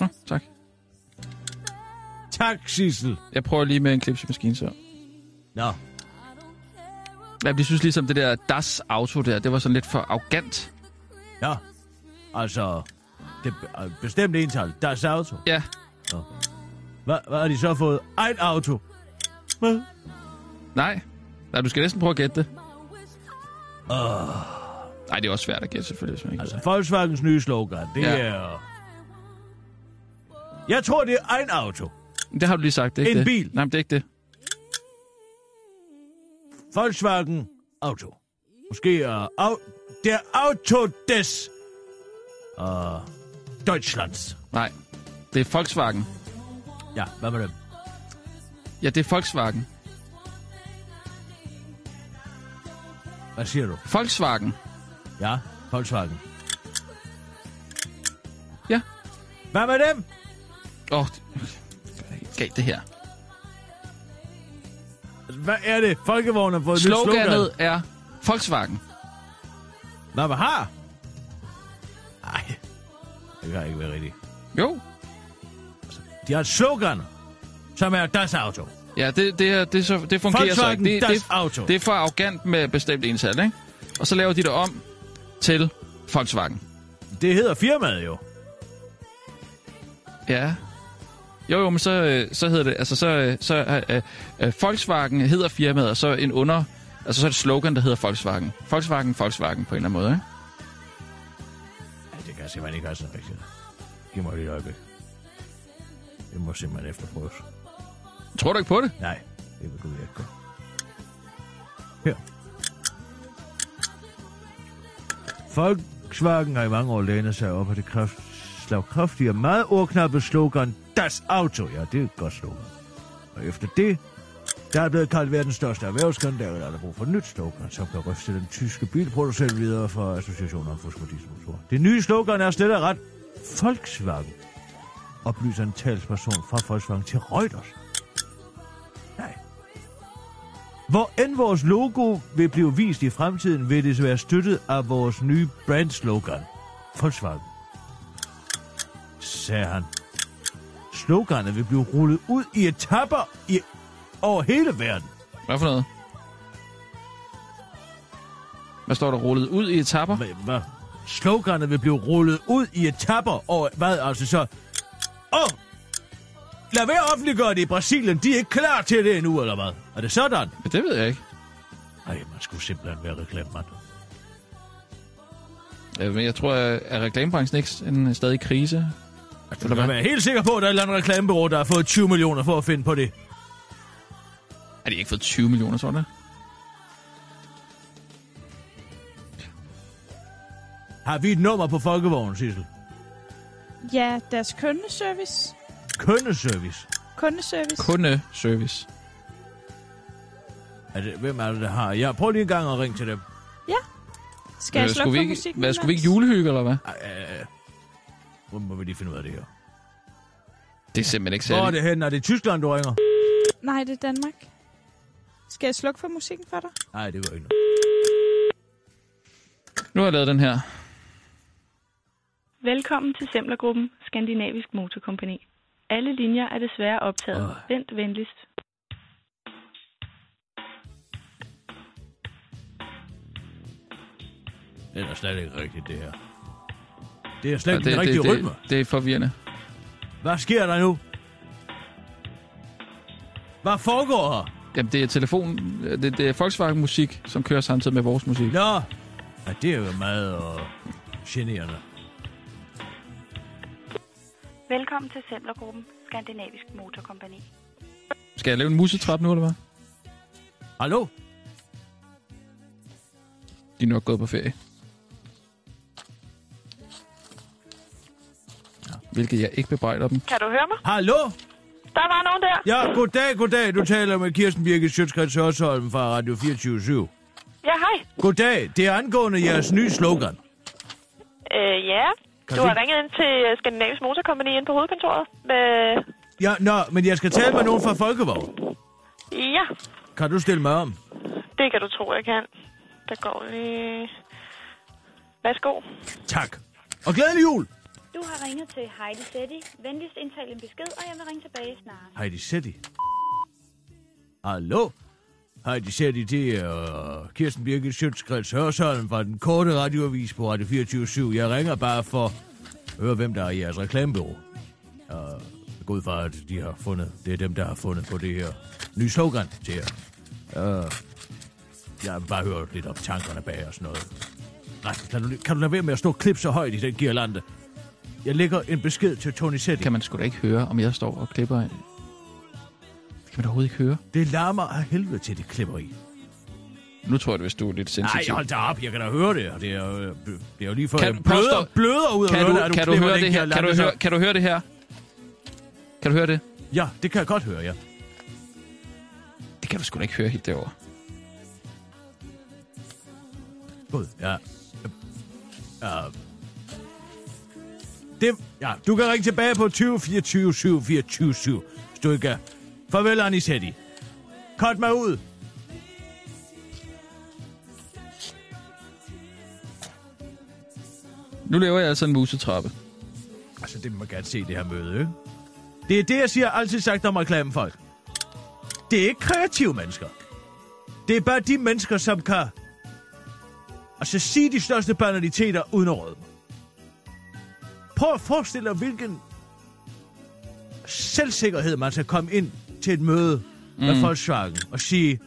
Nå, tak. Tak, Sissel. Jeg prøver lige med en klipsemaskine så. Nå, Jeg jeg synes ligesom, det der Das Auto der, det var sådan lidt for arrogant. ja. Altså, det er bestemt ental. Deres auto. Ja, Hvad, hvad har de så fået? Ejt auto. Hvad? nej. Nej, du skal næsten prøve at gætte det. Uh, Nej, det er også svært at gætte selvfølgelig, hvis man altså, Volkswagens nye slogan, det Ja. er... Jeg tror, det er egen auto. Det har du lige sagt, det er ikke En det. bil. Nej, men det er ikke det. Volkswagen Auto. Måske er au, der Auto des uh, Deutschlands. Nej, det er Volkswagen. Ja, hvad med det? Ja, det er Volkswagen. Hvad siger du? Volkswagen. Ja, Volkswagen. Ja. Hvad med dem? Åh, oh, galt det her. Hvad er det? Folkevognen har fået et nyt slogan. Sloganet er Volkswagen. Hvad man har? Nej, det kan ikke være rigtigt. Jo. De har et slogan, som er Das Auto. Ja, det, det, det, så, det fungerer så ikke. Det, Das det, Auto. det er for arrogant med bestemt ental, ikke? Og så laver de det om til Volkswagen. Det hedder firmaet jo. Ja. Jo, jo, men så, øh, så hedder det, altså så, øh, så øh, øh, Volkswagen hedder firmaet, og så en under, altså så er det slogan, der hedder Volkswagen. Volkswagen, Volkswagen på en eller anden måde, ikke? Det kan jeg simpelthen ikke have sådan rigtigt. Giv mig lige et øjeblik. Det må simpelthen efterprøves. Tror du ikke på det? Nej, det vil du ikke gøre. Her. Volkswagen har i mange år lænet sig op af det kraft, slagkraftige og meget ordknappe slogan Das Auto. Ja, det er et godt slogan. Og efter det, der er blevet kaldt verdens største erhvervsskandale, der er brug for et nyt slogan, som kan ryste den tyske bilproducent videre fra associationen om fusk og dieselmotorer. Det nye slogan er slet og ret Volkswagen, oplyser en talsperson fra Volkswagen til Reuters. Nej. Hvor end vores logo vil blive vist i fremtiden, vil det være støttet af vores nye brandslogan. Volkswagen. Sagde han. Sloganet vil blive rullet ud i etapper i, over hele verden. Hvad for noget? Hvad står der rullet ud i etapper? Hvad? hvad? Sloganet vil blive rullet ud i etapper over... Hvad altså så? Åh! Oh! lad være offentliggøre det i Brasilien. De er ikke klar til det endnu, eller hvad? Er det sådan? Men det ved jeg ikke. Nej, man skulle simpelthen være reklamemand. Øh, Men jeg tror, at er reklamebranchen ikke en stadig i krise? Altså, du kan være helt sikker på, at der er et eller andet reklamebureau, der har fået 20 millioner for at finde på det. Har de ikke fået 20 millioner, tror du det? Har vi et nummer på folkevognen, Sissel? Ja, deres kundeservice. Kundeservice. Kundeservice. Kundeservice. Er det, hvem er det, der har? Jeg prøv lige en gang at ringe til dem. Skal jeg Øh, slukke for ikke, musikken? hvad, skulle vi ikke julehygge, eller hvad? Ej, øh, Hvor må vi lige finde ud af det her? Det er simpelthen ikke Hvor er særligt. det hen? Er det Tyskland, du ringer? Nej, det er Danmark. Skal jeg slukke for musikken for dig? Nej, det var ikke noget. Nu har jeg lavet den her. Velkommen til Semlergruppen Skandinavisk Motorkompagni. Alle linjer er desværre optaget. Åh. Vent venligst. Det er da slet ikke rigtigt, det her. Det er slet ikke den rigtige det, rytme. det, det er forvirrende. Hvad sker der nu? Hvad foregår her? Jamen, det er telefon... Det, det er Volkswagen-musik, som kører samtidig med vores musik. Nå, ja, det er jo meget uh, generende. Velkommen til Semlergruppen Skandinavisk Motorkompagni. Skal jeg lave en musetrap nu, eller hvad? Hallo? De er nok gået på ferie. Hvilket jeg ikke bebrejder dem. Kan du høre mig? Hallo? Der var nogen der. Ja, goddag, goddag. Du taler med Kirsten Birgit Sjøtskrets Hørsholm fra Radio 24 Ja, hej. Goddag. Det er angående jeres nye slogan. Øh, ja. Kan Du du- har ringet ind til Skandinavisk Motorkompagni ind på hovedkontoret. Med... Ja, nå, men jeg skal tale med nogen fra Folkevogn. Ja, Kan du stille mig om? det kan du tro, jeg kan. Der går lige... Værsgo. Tak. Og glædelig jul. Du har ringet til Heidi Setti. Venligst indtal en besked, og jeg vil ringe tilbage snart. Heidi Setti. Hallo? Heidi Setti, det er uh, Kirsten Birgit Sjøtskreds Hørsholm fra den korte radioavis på Radio 24 Jeg ringer bare for at høre, hvem der er i jeres reklamebureau. Uh, øh, jeg går at de har fundet, det er dem, der har fundet på det her nye slogan til jer. Uh, jeg vil bare høre lidt om tankerne bag og sådan noget. Nej, kan du, kan du lade være med at stå og så højt i den girlande? Jeg lægger en besked til Tony Setti. Kan man sgu da ikke høre, om jeg står og klipper. Det kan man da overhovedet ikke høre. Det larmer af helvede til det klipper i. Nu tror jeg, hvis du er lidt Nej, sensitiv. hold da op, jeg kan da høre det, og det er jo, det er jo lige før, Kan- jeg bløder, påstår- bløder ud af Kan du, at kan du høre det her? Kan du høre, kan du høre det her? Kan du høre det? Ja, det kan jeg godt høre, ja. Det kan du sgu da ikke høre helt derovre. God, ja. Ja. Ja, du kan ringe tilbage på 20 24 7 24 7, hvis du ikke er. Farvel, Anisetti. Cut mig ud. Nu laver jeg altså en musetrappe. Altså, det må gerne se, det her møde, ikke? Det er det, jeg siger altid sagt om reklamefolk. Det er ikke kreative mennesker. Det er bare de mennesker, som kan... Altså, sige de største banaliteter uden at røde. Prøv at forestille dig, hvilken selvsikkerhed man skal komme ind til et møde mm. med Volkswagen og sige,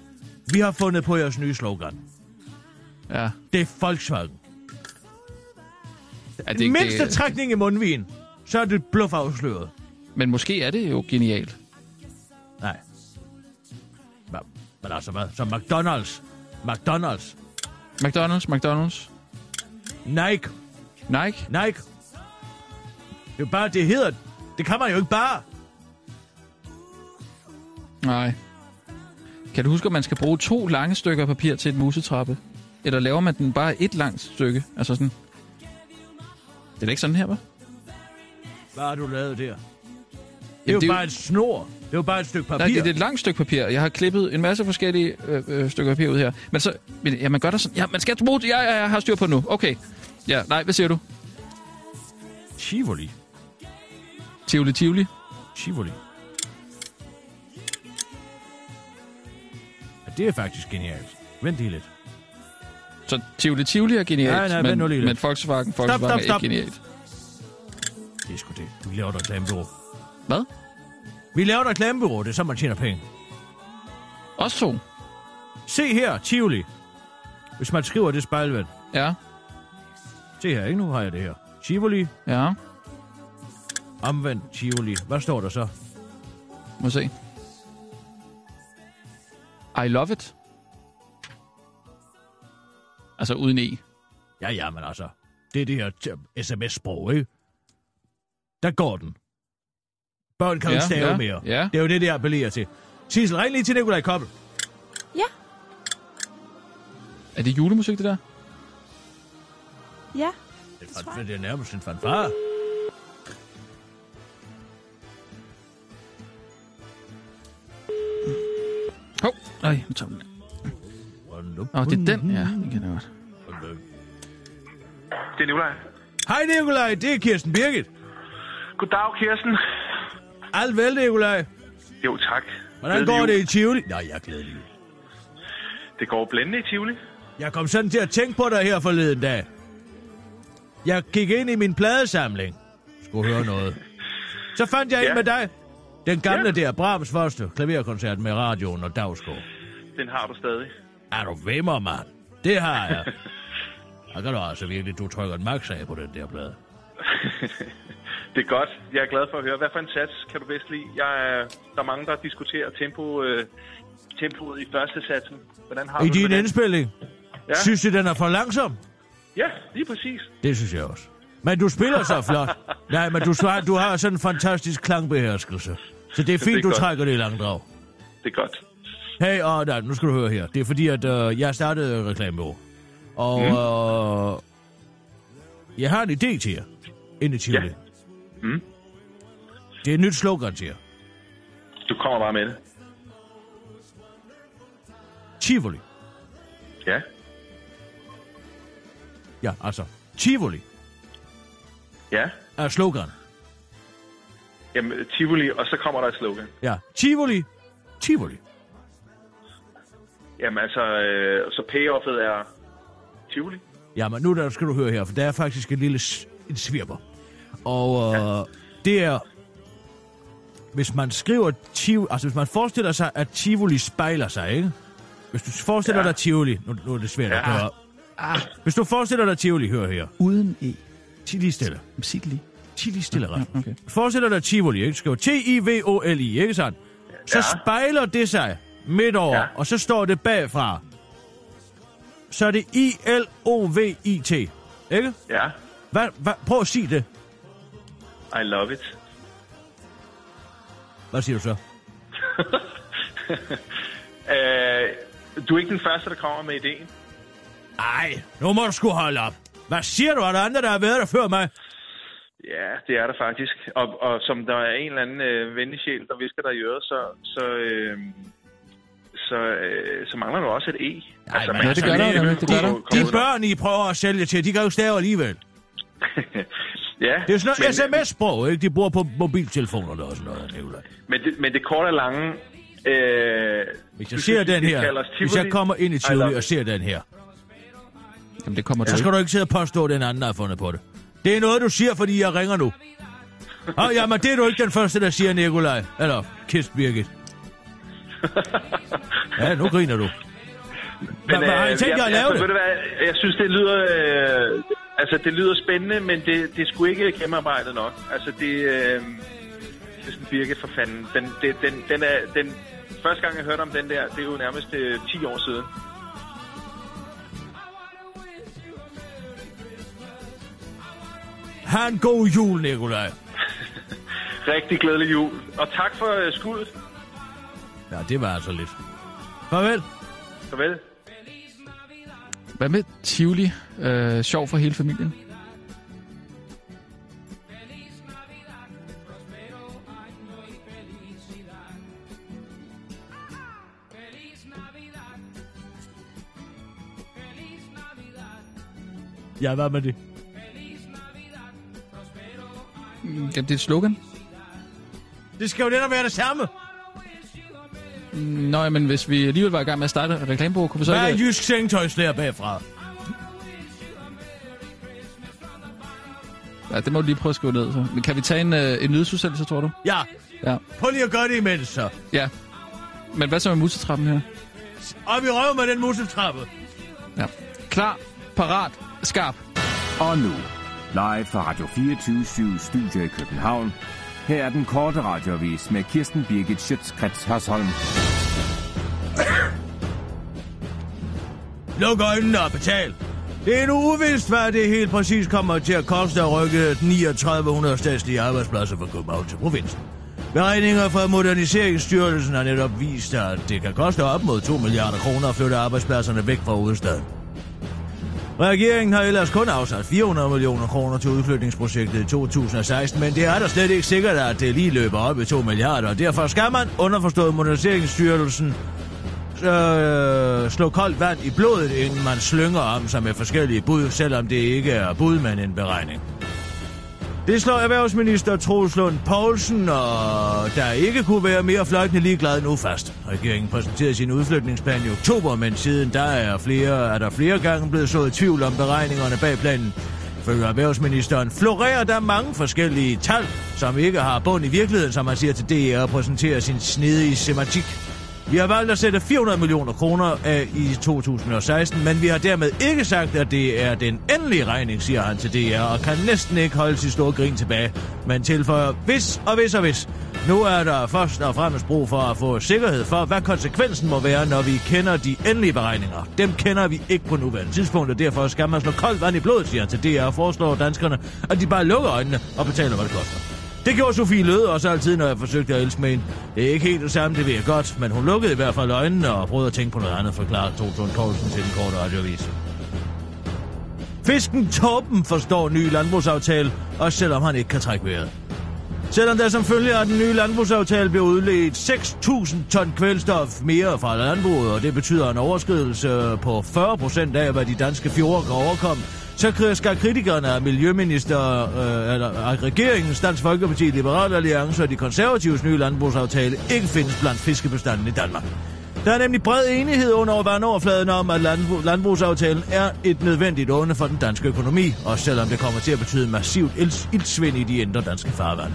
vi har fundet på jeres nye slogan. Ja. Det er Volkswagen. Er det ikke mindste det? trækning i mundvin, så er det bluff afsløret. Men måske er det jo genialt. Nej. Men, men altså hvad? Så McDonald's. McDonald's. McDonald's, McDonald's, Nike. Nike. Nike. Det er jo bare, det hedder... Det kan man jo ikke bare. Nej. Kan du huske, at man skal bruge to lange stykker papir til et musetrappe? Eller laver man den bare et langt stykke? Altså sådan... Det er da ikke sådan her, hva'? Hvad har du lavet der? Det er Jamen, jo det er jo- bare et snor. Det er jo bare et stykke papir. Nej, det, det er et langt stykke papir. Jeg har klippet en masse forskellige øh, øh, stykker papir ud her. Men så... Men, ja, man gør der sådan... Ja, man skal bruge det. Ja, ja, jeg har styr på det nu. Okay. Ja, nej, hvad siger du? Tivoli. Tivoli, Tivoli. Tivoli. Ja, det er faktisk genialt. Vent lige lidt. Så Tivoli, Tivoli er genialt, Nej, nej, men, nu lige men Volkswagen, Volkswagen stop, er stop. ikke genialt. Det er sgu det. Du laver et reklamebureau. Hvad? Vi laver et reklamebureau, det er så, man tjener penge. Også to. Se her, Tivoli. Hvis man skriver det spejlvand. Ja. Se her, ikke? Nu har jeg det her. Tivoli, Ja. Omvendt Tivoli. Hvad står der så? Må se. I love it. Altså uden e. Ja, ja, men altså. Det er det her t- sms-sprog, ikke? Der går den. Børn kan jo Ja, ikke stave ja, mere. ja. Det er jo det, det appellerer til. Sissel, ring lige til Nikolaj Koppel. Ja, Er det julemusik, det der? ja. Det er, det er nærmest en fanfare. Nej, nu tager den. Åh, oh, det er den. Ja, den kan jeg godt. Det er Nikolaj. Hej Nikolaj, det er Kirsten Birgit. Goddag, Kirsten. Alt vel, Nikolaj. Jo, tak. Hvordan går det i Tivoli? Nej, jeg er glædelig. Det går blændende i Tivoli. Jeg kom sådan til at tænke på dig her forleden dag. Jeg gik ind i min pladesamling. Skulle høre noget. Så fandt jeg ja. Ja. en med dig. Den gamle Ja. der, Brahms første klaverkoncert med radioen og Dagsgaard. Den har du stadig. Er du vimmer, mand? Det har jeg. *laughs* Der kan du altså virkelig, du trykker en max af på den der plade. *laughs* Det er godt. Jeg er glad for at høre. Hvad for en sats kan du bedst lide? Jeg er, der er mange, der diskuterer tempo, øh, tempoet i første satsen. Hvordan har I du det din den? indspilling, Ja. synes du, den er for langsom? ja, lige præcis. Det synes jeg også. Men du spiller så *laughs* flot. Nej, men du, har- du har sådan en fantastisk klangbeherskelse. Så det er fint, er du godt. trækker det i langdrag. Det er godt. Hey, og nej, nu skal du høre her. Det er fordi, at øh, jeg startede reklamebureau. Og Mm. øh, jeg har en idé til jer. Ind i Tivoli. Ja. Mm. Det er et nyt slogan til jer. Du kommer bare med det. Tivoli. Ja. Ja, altså. Tivoli Ja. er slogan. Jamen, Tivoli, og så kommer der et slogan. Ja. Tivoli. Tivoli. Jamen altså, øh, så payoffet er Tivoli. Ja, men nu der skal du høre her, for der er faktisk en lille en svirper. Og øh, det er, hvis man skriver Tivoli, altså hvis man forestiller sig, at Tivoli spejler sig, ikke? Hvis du forestiller Ja. dig Tivoli, nu, nu er det svært at Ja. høre. Hvis du forestiller dig Tivoli, hør her. Uden e. Ti lige stille. Sig det lige. Ti lige stille, Rasmus. okay. Forestiller dig Tivoli, ikke? Du skriver T-I-V-O-L-I, ikke sandt? Så Ja. spejler det sig midt over, Ja. og så står det bagfra. Så er det I-L-O-V-I-T, ikke? Ja. Hvad, hvad, prøv at sige det. I love it. Hvad siger du så? *laughs* Øh, du er ikke den første, der kommer med ideen. Ej, nu må du sgu holde op. Hvad siger du? Er der andre, der har været der før mig? Ja, det er der faktisk. Og, og som der er en eller anden øh, venlig sjæl, der visker dig i øret, så, så, øh, så, øh, så mangler du også et E. Nej, men man ja, det gør der nemlig, det gør der. De børn, I prøver at sælge til, de kan jo stave alligevel. *laughs* ja, Det er sådan noget sms-sprog, ikke? De bruger på mobiltelefonerne og sådan noget, Nicolaj. Men det, men det korte og lange... Øh, Hvis jeg du ser den det her, hvis jeg kommer ind i Tivoli og ser den her, Jamen, det kommer du så skal du ikke sidde og påstå, at den anden har fundet på det. Det er noget, du siger, fordi jeg ringer nu. Åh, oh, jamen, det er du ikke den første, der siger, Nikolaj. Eller Kist Birgit. *laughs* Ja, nu griner du. Hvad, hvad har I øh, tænkt jer at jeg, lave altså, ved det? hvad, jeg synes, det lyder, øh, altså, det lyder spændende, men det, det er sgu ikke gennemarbejdet nok. Altså, det, øh, det er sådan Birgit for fanden. Den, det, den, den er, den, første gang, jeg hørte om den der, det er jo nærmest øh, 10 år siden. Ha' en god jul, Nikolaj. *laughs* Rigtig glædelig jul. Og tak for øh, skuddet. Ja, det var altså lidt. Farvel. Farvel. Hvad med Tivoli? Øh, sjov for hele familien. Ja, hvad med det? Mm, Jamen, det er et slogan. Det skal jo netop være det samme. Nå, men hvis vi alligevel var i gang med at starte et reklamebureau, kunne vi så Hvad er ikke... jysk sengetøjslærer bagfra? Ja, det må du lige prøve at skrive ned. Så. Men kan vi tage en, øh, en nyhedsudsendelse, tror du? Ja, Ja. prøv lige at gøre det imens så. Ja. Men hvad så med musetrappen her? Og vi røver med den musetrappe. Ja. Klar, parat, skarp. Og nu, live fra Radio 24 Studio i København. Her er den korte radiovis med Kirsten Birgit Schøtzgrads Hasholm. Luk øjnene og betal. Det er nu uvist, hvad det helt præcis kommer til at koste at rykke 3900 statslige arbejdspladser fra København til provinsen. Beregninger fra Moderniseringsstyrelsen har netop vist, at det kan koste op mod 2 milliarder kroner at flytte arbejdspladserne væk fra hovedstaden. Regeringen har ellers kun afsat 400 millioner kroner til udflytningsprojektet i 2016, men det er da slet ikke sikkert, at det lige løber op i 2 milliarder, og derfor skal man, underforstået Moderniseringsstyrelsen, øh, slå koldt vand i blodet, inden man slynger om sig med forskellige bud, selvom det ikke er bud, men en beregning. Det slår erhvervsminister Troels Lund Poulsen, og der ikke kunne være mere fløjtende ligeglad nu fast. Regeringen præsenterede sin udflytningsplan i oktober, men siden der er, flere, er der flere gange blevet sået tvivl om beregningerne bag planen. Følger erhvervsministeren florerer der mange forskellige tal, som ikke har bund i virkeligheden, som man siger til DR og præsenterer sin snedige semantik. Vi har valgt at sætte 400 millioner kroner af i 2016, men vi har dermed ikke sagt, at det er den endelige regning, siger han til DR, og kan næsten ikke holde sit store grin tilbage. Men tilføjer, hvis og hvis og hvis. Nu er der først og fremmest brug for at få sikkerhed for, hvad konsekvensen må være, når vi kender de endelige beregninger. Dem kender vi ikke på nuværende tidspunkt, og derfor skal man slå koldt vand i blodet, siger han til DR, og foreslår danskerne, at de bare lukker øjnene og betaler, hvad det koster. Det gjorde Sofie Løde også altid, når jeg forsøgte at elske med hende. Det er ikke helt det samme, det ved jeg godt, men hun lukkede i hvert fald øjnene og prøvede at tænke på noget andet, forklarede Toton Poulsen til den korte radiovis. Fisken Torben forstår ny landbrugsaftale, også selvom han ikke kan trække vejret. Selvom der som følge af den nye landbrugsaftale bliver udledt 6.000 ton kvælstof mere fra landbruget, og det betyder en overskridelse på 40 procent af, hvad de danske fjorde kan overkomme, så skal kritikerne af Miljøminister, øh, eller af regeringens Dansk Folkeparti, Liberale Alliance og de konservatives nye landbrugsaftale ikke findes blandt fiskebestanden i Danmark. Der er nemlig bred enighed under vandoverfladen om, at landbrug, landbrugsaftalen er et nødvendigt onde for den danske økonomi, også selvom det kommer til at betyde massivt ildsvind i de indre danske farvande.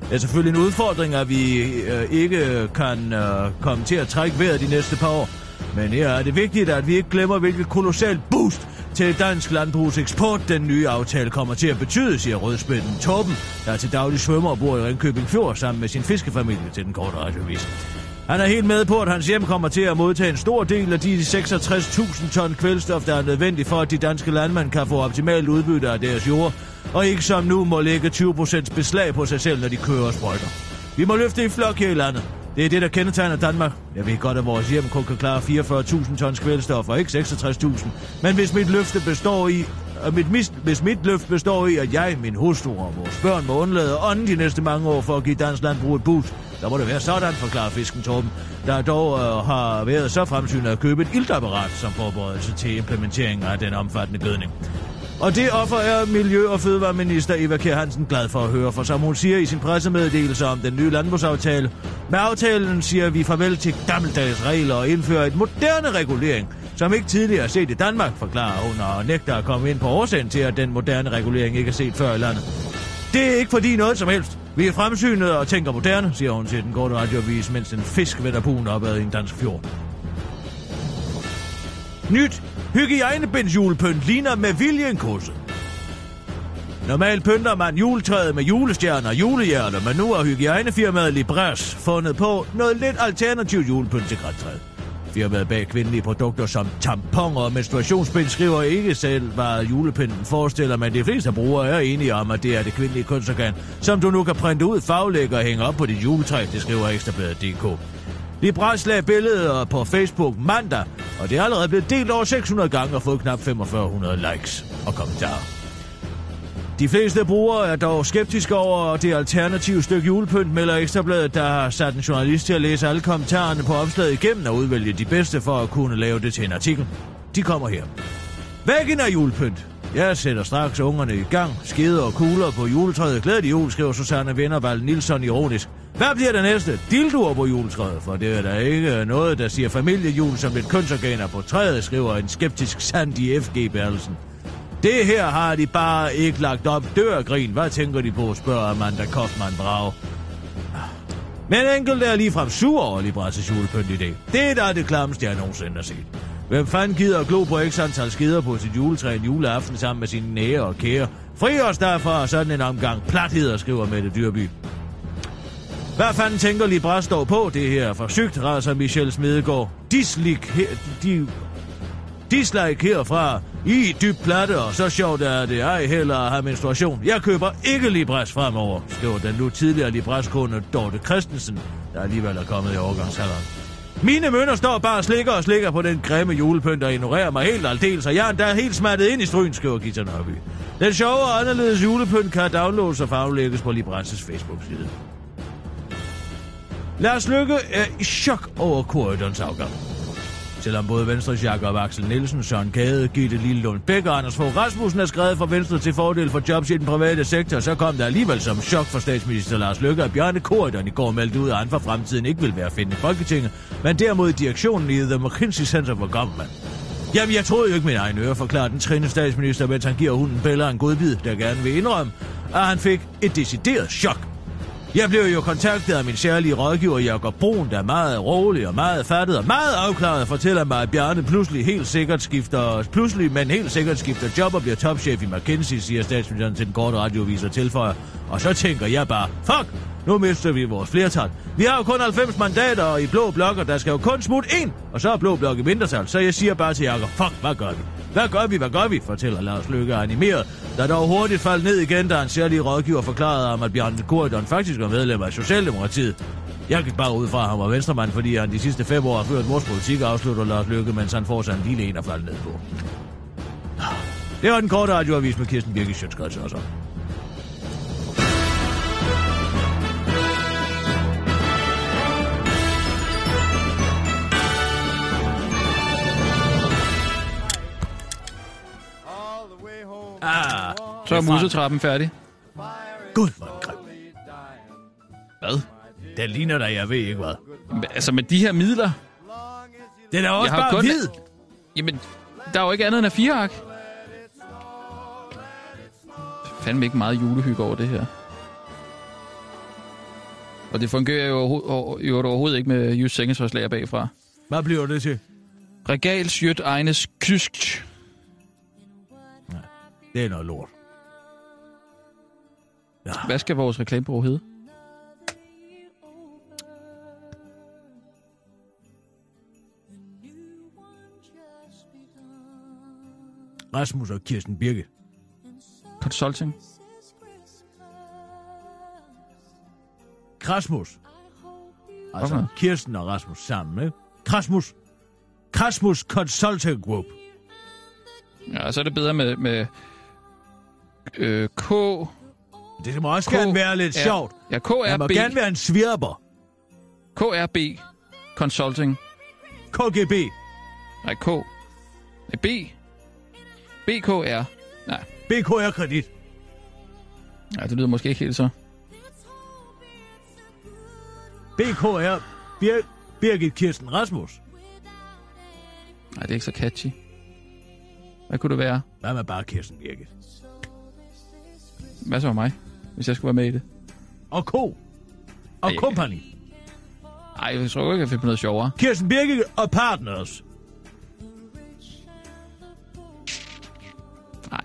Det er selvfølgelig en udfordring, at vi øh, ikke kan øh, komme til at trække vejret de næste par år. Men her er det vigtigt, at vi ikke glemmer, hvilket kolossalt boost til dansk landbrugseksport den nye aftale kommer til at betyde, siger rødspænden Torben, der til daglig svømmer og bor i Ringkøbing Fjord sammen med sin fiskefamilie til den korte radiovis. Han er helt med på, at hans hjem kommer til at modtage en stor del af de 66.000 ton kvælstof, der er nødvendig for, at de danske landmænd kan få optimalt udbytte af deres jord, og ikke som nu må lægge 20% beslag på sig selv, når de kører og sprøjter. Vi må løfte i flok her i landet. Det er det, der kendetegner Danmark. Jeg ved godt, at vores hjem kun kan klare 44.000 tons kvælstof, og ikke 66.000. Men hvis mit løfte består i, og mit, mis, hvis mit løft består i, at jeg, min hustru og vores børn må undlade ånden de næste mange år for at give dansk landbrug et boost, der må det være sådan, forklarer fisken Torben, der dog øh, har været så fremsynet at købe et iltapparat som forberedelse til implementeringen af den omfattende gødning. Og det offer er Miljø- og Fødevareminister Eva Kjær Hansen glad for at høre, for som hun siger i sin pressemeddelelse om den nye landbrugsaftale, med aftalen siger vi farvel til gammeldags regler og indfører et moderne regulering, som ikke tidligere er set i Danmark, forklarer hun og nægter at komme ind på årsagen til, at den moderne regulering ikke er set før i landet. Det er ikke fordi noget som helst. Vi er fremsynede og tænker moderne, siger hun til den korte radioavis, mens en fisk vender buen opad i en dansk fjord. Nyt hygiejnebindsjulepynt ligner med vilje en kusse. Normalt pynter man juletræet med julestjerner og julehjerter, men nu har hygiejnefirmaet Libras fundet på noget lidt alternativt julepynt til græntræet. Firmaet bag kvindelige produkter som tamponer og menstruationsbind skriver ikke selv, hvad julepinden forestiller, men de fleste brugere er enige om, at det er det kvindelige kunstorgan, som du nu kan printe ud, faglægge og hænge op på dit juletræ, det skriver Ekstrabladet.dk. Libras lagde billeder på Facebook mandag, og det er allerede blevet delt over 600 gange og fået knap 4500 likes og kommentarer. De fleste brugere er dog skeptiske over det alternative stykke julepynt, melder Ekstrabladet, der har sat en journalist til at læse alle kommentarerne på opslaget igennem og udvælge de bedste for at kunne lave det til en artikel. De kommer her. Væggen er julepynt. Jeg sætter straks ungerne i gang. Skeder og kugler på juletræet. Glædelig jul, skriver Susanne Vennervald Nilsson ironisk. Hvad bliver det næste? Dildoer på juletræet, for det er da ikke noget, der siger familiejul som et kønsorganer på træet, skriver en skeptisk Sandy F.G. -bærelsen. Det her har de bare ikke lagt op. Dør grin. Hvad tænker de på, spørger Amanda Kaufmann Brag. Men enkelt er ligefrem sur over Libras' julepynt i dag. Det er da det klammeste, jeg nogensinde har set. Hvem fanden gider at glo på x antal skider på sit juletræ en juleaften sammen med sine nære og kære? Fri os derfra sådan en omgang platheder, skriver Mette Dyrby. Hvad fanden tænker Libra står på det her for sygt, raser Michel Smedegaard. Dislik her, de, dislike herfra. I dyb platte, og så sjovt er det ej heller at have menstruation. Jeg køber ikke Libras fremover, skriver den nu tidligere Libras-kunde Dorte Christensen, der alligevel er kommet i overgangshalderen. Mine mønner står bare og slikker og slikker på den grimme julepynt og ignorerer mig helt aldeles, og jeg er endda helt smattet ind i stryen, skriver Gita Nørby. Den sjove og anderledes julepynt kan downloades og farvelægges på Libras' Facebook-side. Lars Lykke er i chok over korridorens afgang. Selvom både Venstres Jakob Axel Nielsen, Søren Gade, Gitte Lillelund Bæk og Anders Fogh Rasmussen er skrevet fra Venstre til fordel for jobs i den private sektor, så kom der alligevel som chok for statsminister Lars Løkke, at Bjarne Korydon i går meldte ud, at han for fremtiden ikke vil være at finde i Folketinget, men derimod direktionen i The McKinsey Center for Government. Jamen, jeg troede jo ikke min egen øre, forklarer den trinne statsminister, mens han giver hunden Bella en godbid, der gerne vil indrømme, at han fik et decideret chok jeg blev jo kontaktet af min særlige rådgiver Jakob Brun, der er meget rolig og meget fattet og meget afklaret fortæller mig, at Bjarne pludselig helt sikkert skifter, pludselig, men helt sikkert skifter job og bliver topchef i McKinsey, siger statsministeren til den korte radiovis og tilføjer. Og så tænker jeg bare, fuck, nu mister vi vores flertal. Vi har jo kun 90 mandater i blå blok, og der skal jo kun smutte en, og så er blå blok i mindretal. Så jeg siger bare til Jakob, fuck, hvad gør vi? Hvad gør vi, hvad gør vi, fortæller Lars Løkke animeret, der dog hurtigt faldt ned igen, da en særlig rådgiver forklarede ham, at Bjarne Korydon faktisk var medlem af Socialdemokratiet. Jeg gik bare ud fra, at han var venstremand, fordi han de sidste fem år har ført vores politik, afslutter Lars Lykke, mens han får sig en lille en at falde ned på. Det var den korte radioavis med Kirsten Birgit Sjøtskrets også. Så er musetrappen færdig. Gud, hvor er grim. Hvad? Den ligner dig, jeg ved ikke hvad. Men, Altså med de her midler... Den er også bare kun- hvid. Jamen, der er jo ikke andet end af fire ark. Fandme ikke meget julehygge over det her. Og det fungerer jo overho- over, jo overhovedet ikke med Jys sengetøjslager bagfra. Hvad bliver det til? Regal, sjøt, egnes, kysk. Det er noget lort. Hvad skal vores reklamebureau hedde? Rasmus og Kirsten Birke. Consulting? Krasmus. Altså? Kirsten og Rasmus sammen, ikke? Krasmus. Krasmus Consulting Group. Ja, så er det bedre med, med øh, K... Det må også K- gerne være lidt Ja. sjovt. Ja, Det må KRB. gerne være en svirper. KRB Consulting. KGB. Nej, K. Nej, B. BKR. Nej, BKR Kredit. ja, det lyder måske ikke helt så. BKR Bir- Birgit Kirsten Rasmus. Nej, det er ikke så catchy. Hvad kunne det være? Hvad med bare Kirsten Birgit? Hvad så med mig, hvis jeg skulle være med i det? Og K. Og Ej, Company. Nej, jeg tror ikke, jeg finde på noget sjovere. Kirsten Birgit og Partners. Nej.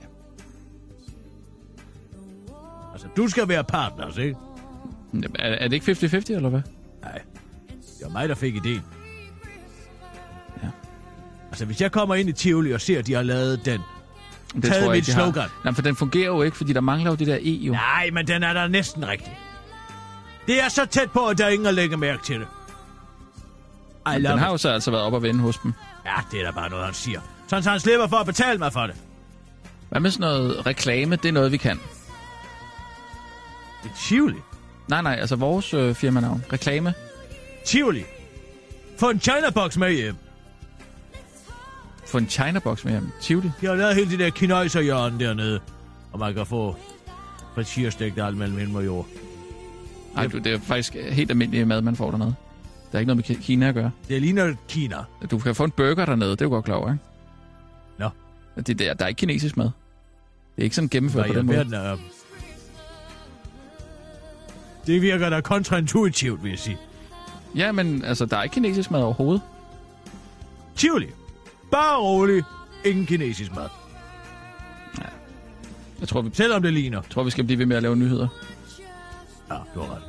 Altså, du skal være partners, ikke? Jamen, Er, er det ikke 50-50, eller hvad? Nej. Det var mig, der fik ideen. Ja. Altså, hvis jeg kommer ind i Tivoli og ser, at de har lavet den... Det Taget tror jeg mit ikke, de har. slogan. Nej, for den fungerer jo ikke, fordi der mangler jo det der E jo. Nej, men den er der næsten rigtig. Det er så tæt på, at der er ingen, der lægger mærke til det. I love Den har jo så altså været op og vende hos dem. Ja, det er da bare noget, han siger. Sådan, så han slipper for at betale mig for det. Hvad med sådan noget reklame? Det er noget, vi kan. Det er Tivoli. Nej, nej, altså vores øh, firmanavn. Reklame. Tivoli. Få en China-box med hjem. Få en China-box med hjem. Tivoli. De har lavet hele det der kinøjserhjørne dernede. Og man kan få frityrstegt alt mellem himmel og jord. Nej, det er faktisk helt almindelig mad, man får dernede. Der er ikke noget med Ki- Kina at gøre. Det ligner Kina. Du kan få en burger dernede, det er du godt klar over, ikke? Nå. Det, der, der er ikke kinesisk mad. Det er ikke sådan gennemført på Hvad i den måde. alverden er... Det virker da kontraintuitivt, vil jeg sige. Ja, men altså, der er ikke kinesisk mad overhovedet. Tivoli. Bare rolig. Ingen kinesisk mad. Jeg tror, vi, Selvom det ligner. tror, vi skal blive ved med at lave nyheder. Ja, du har ret.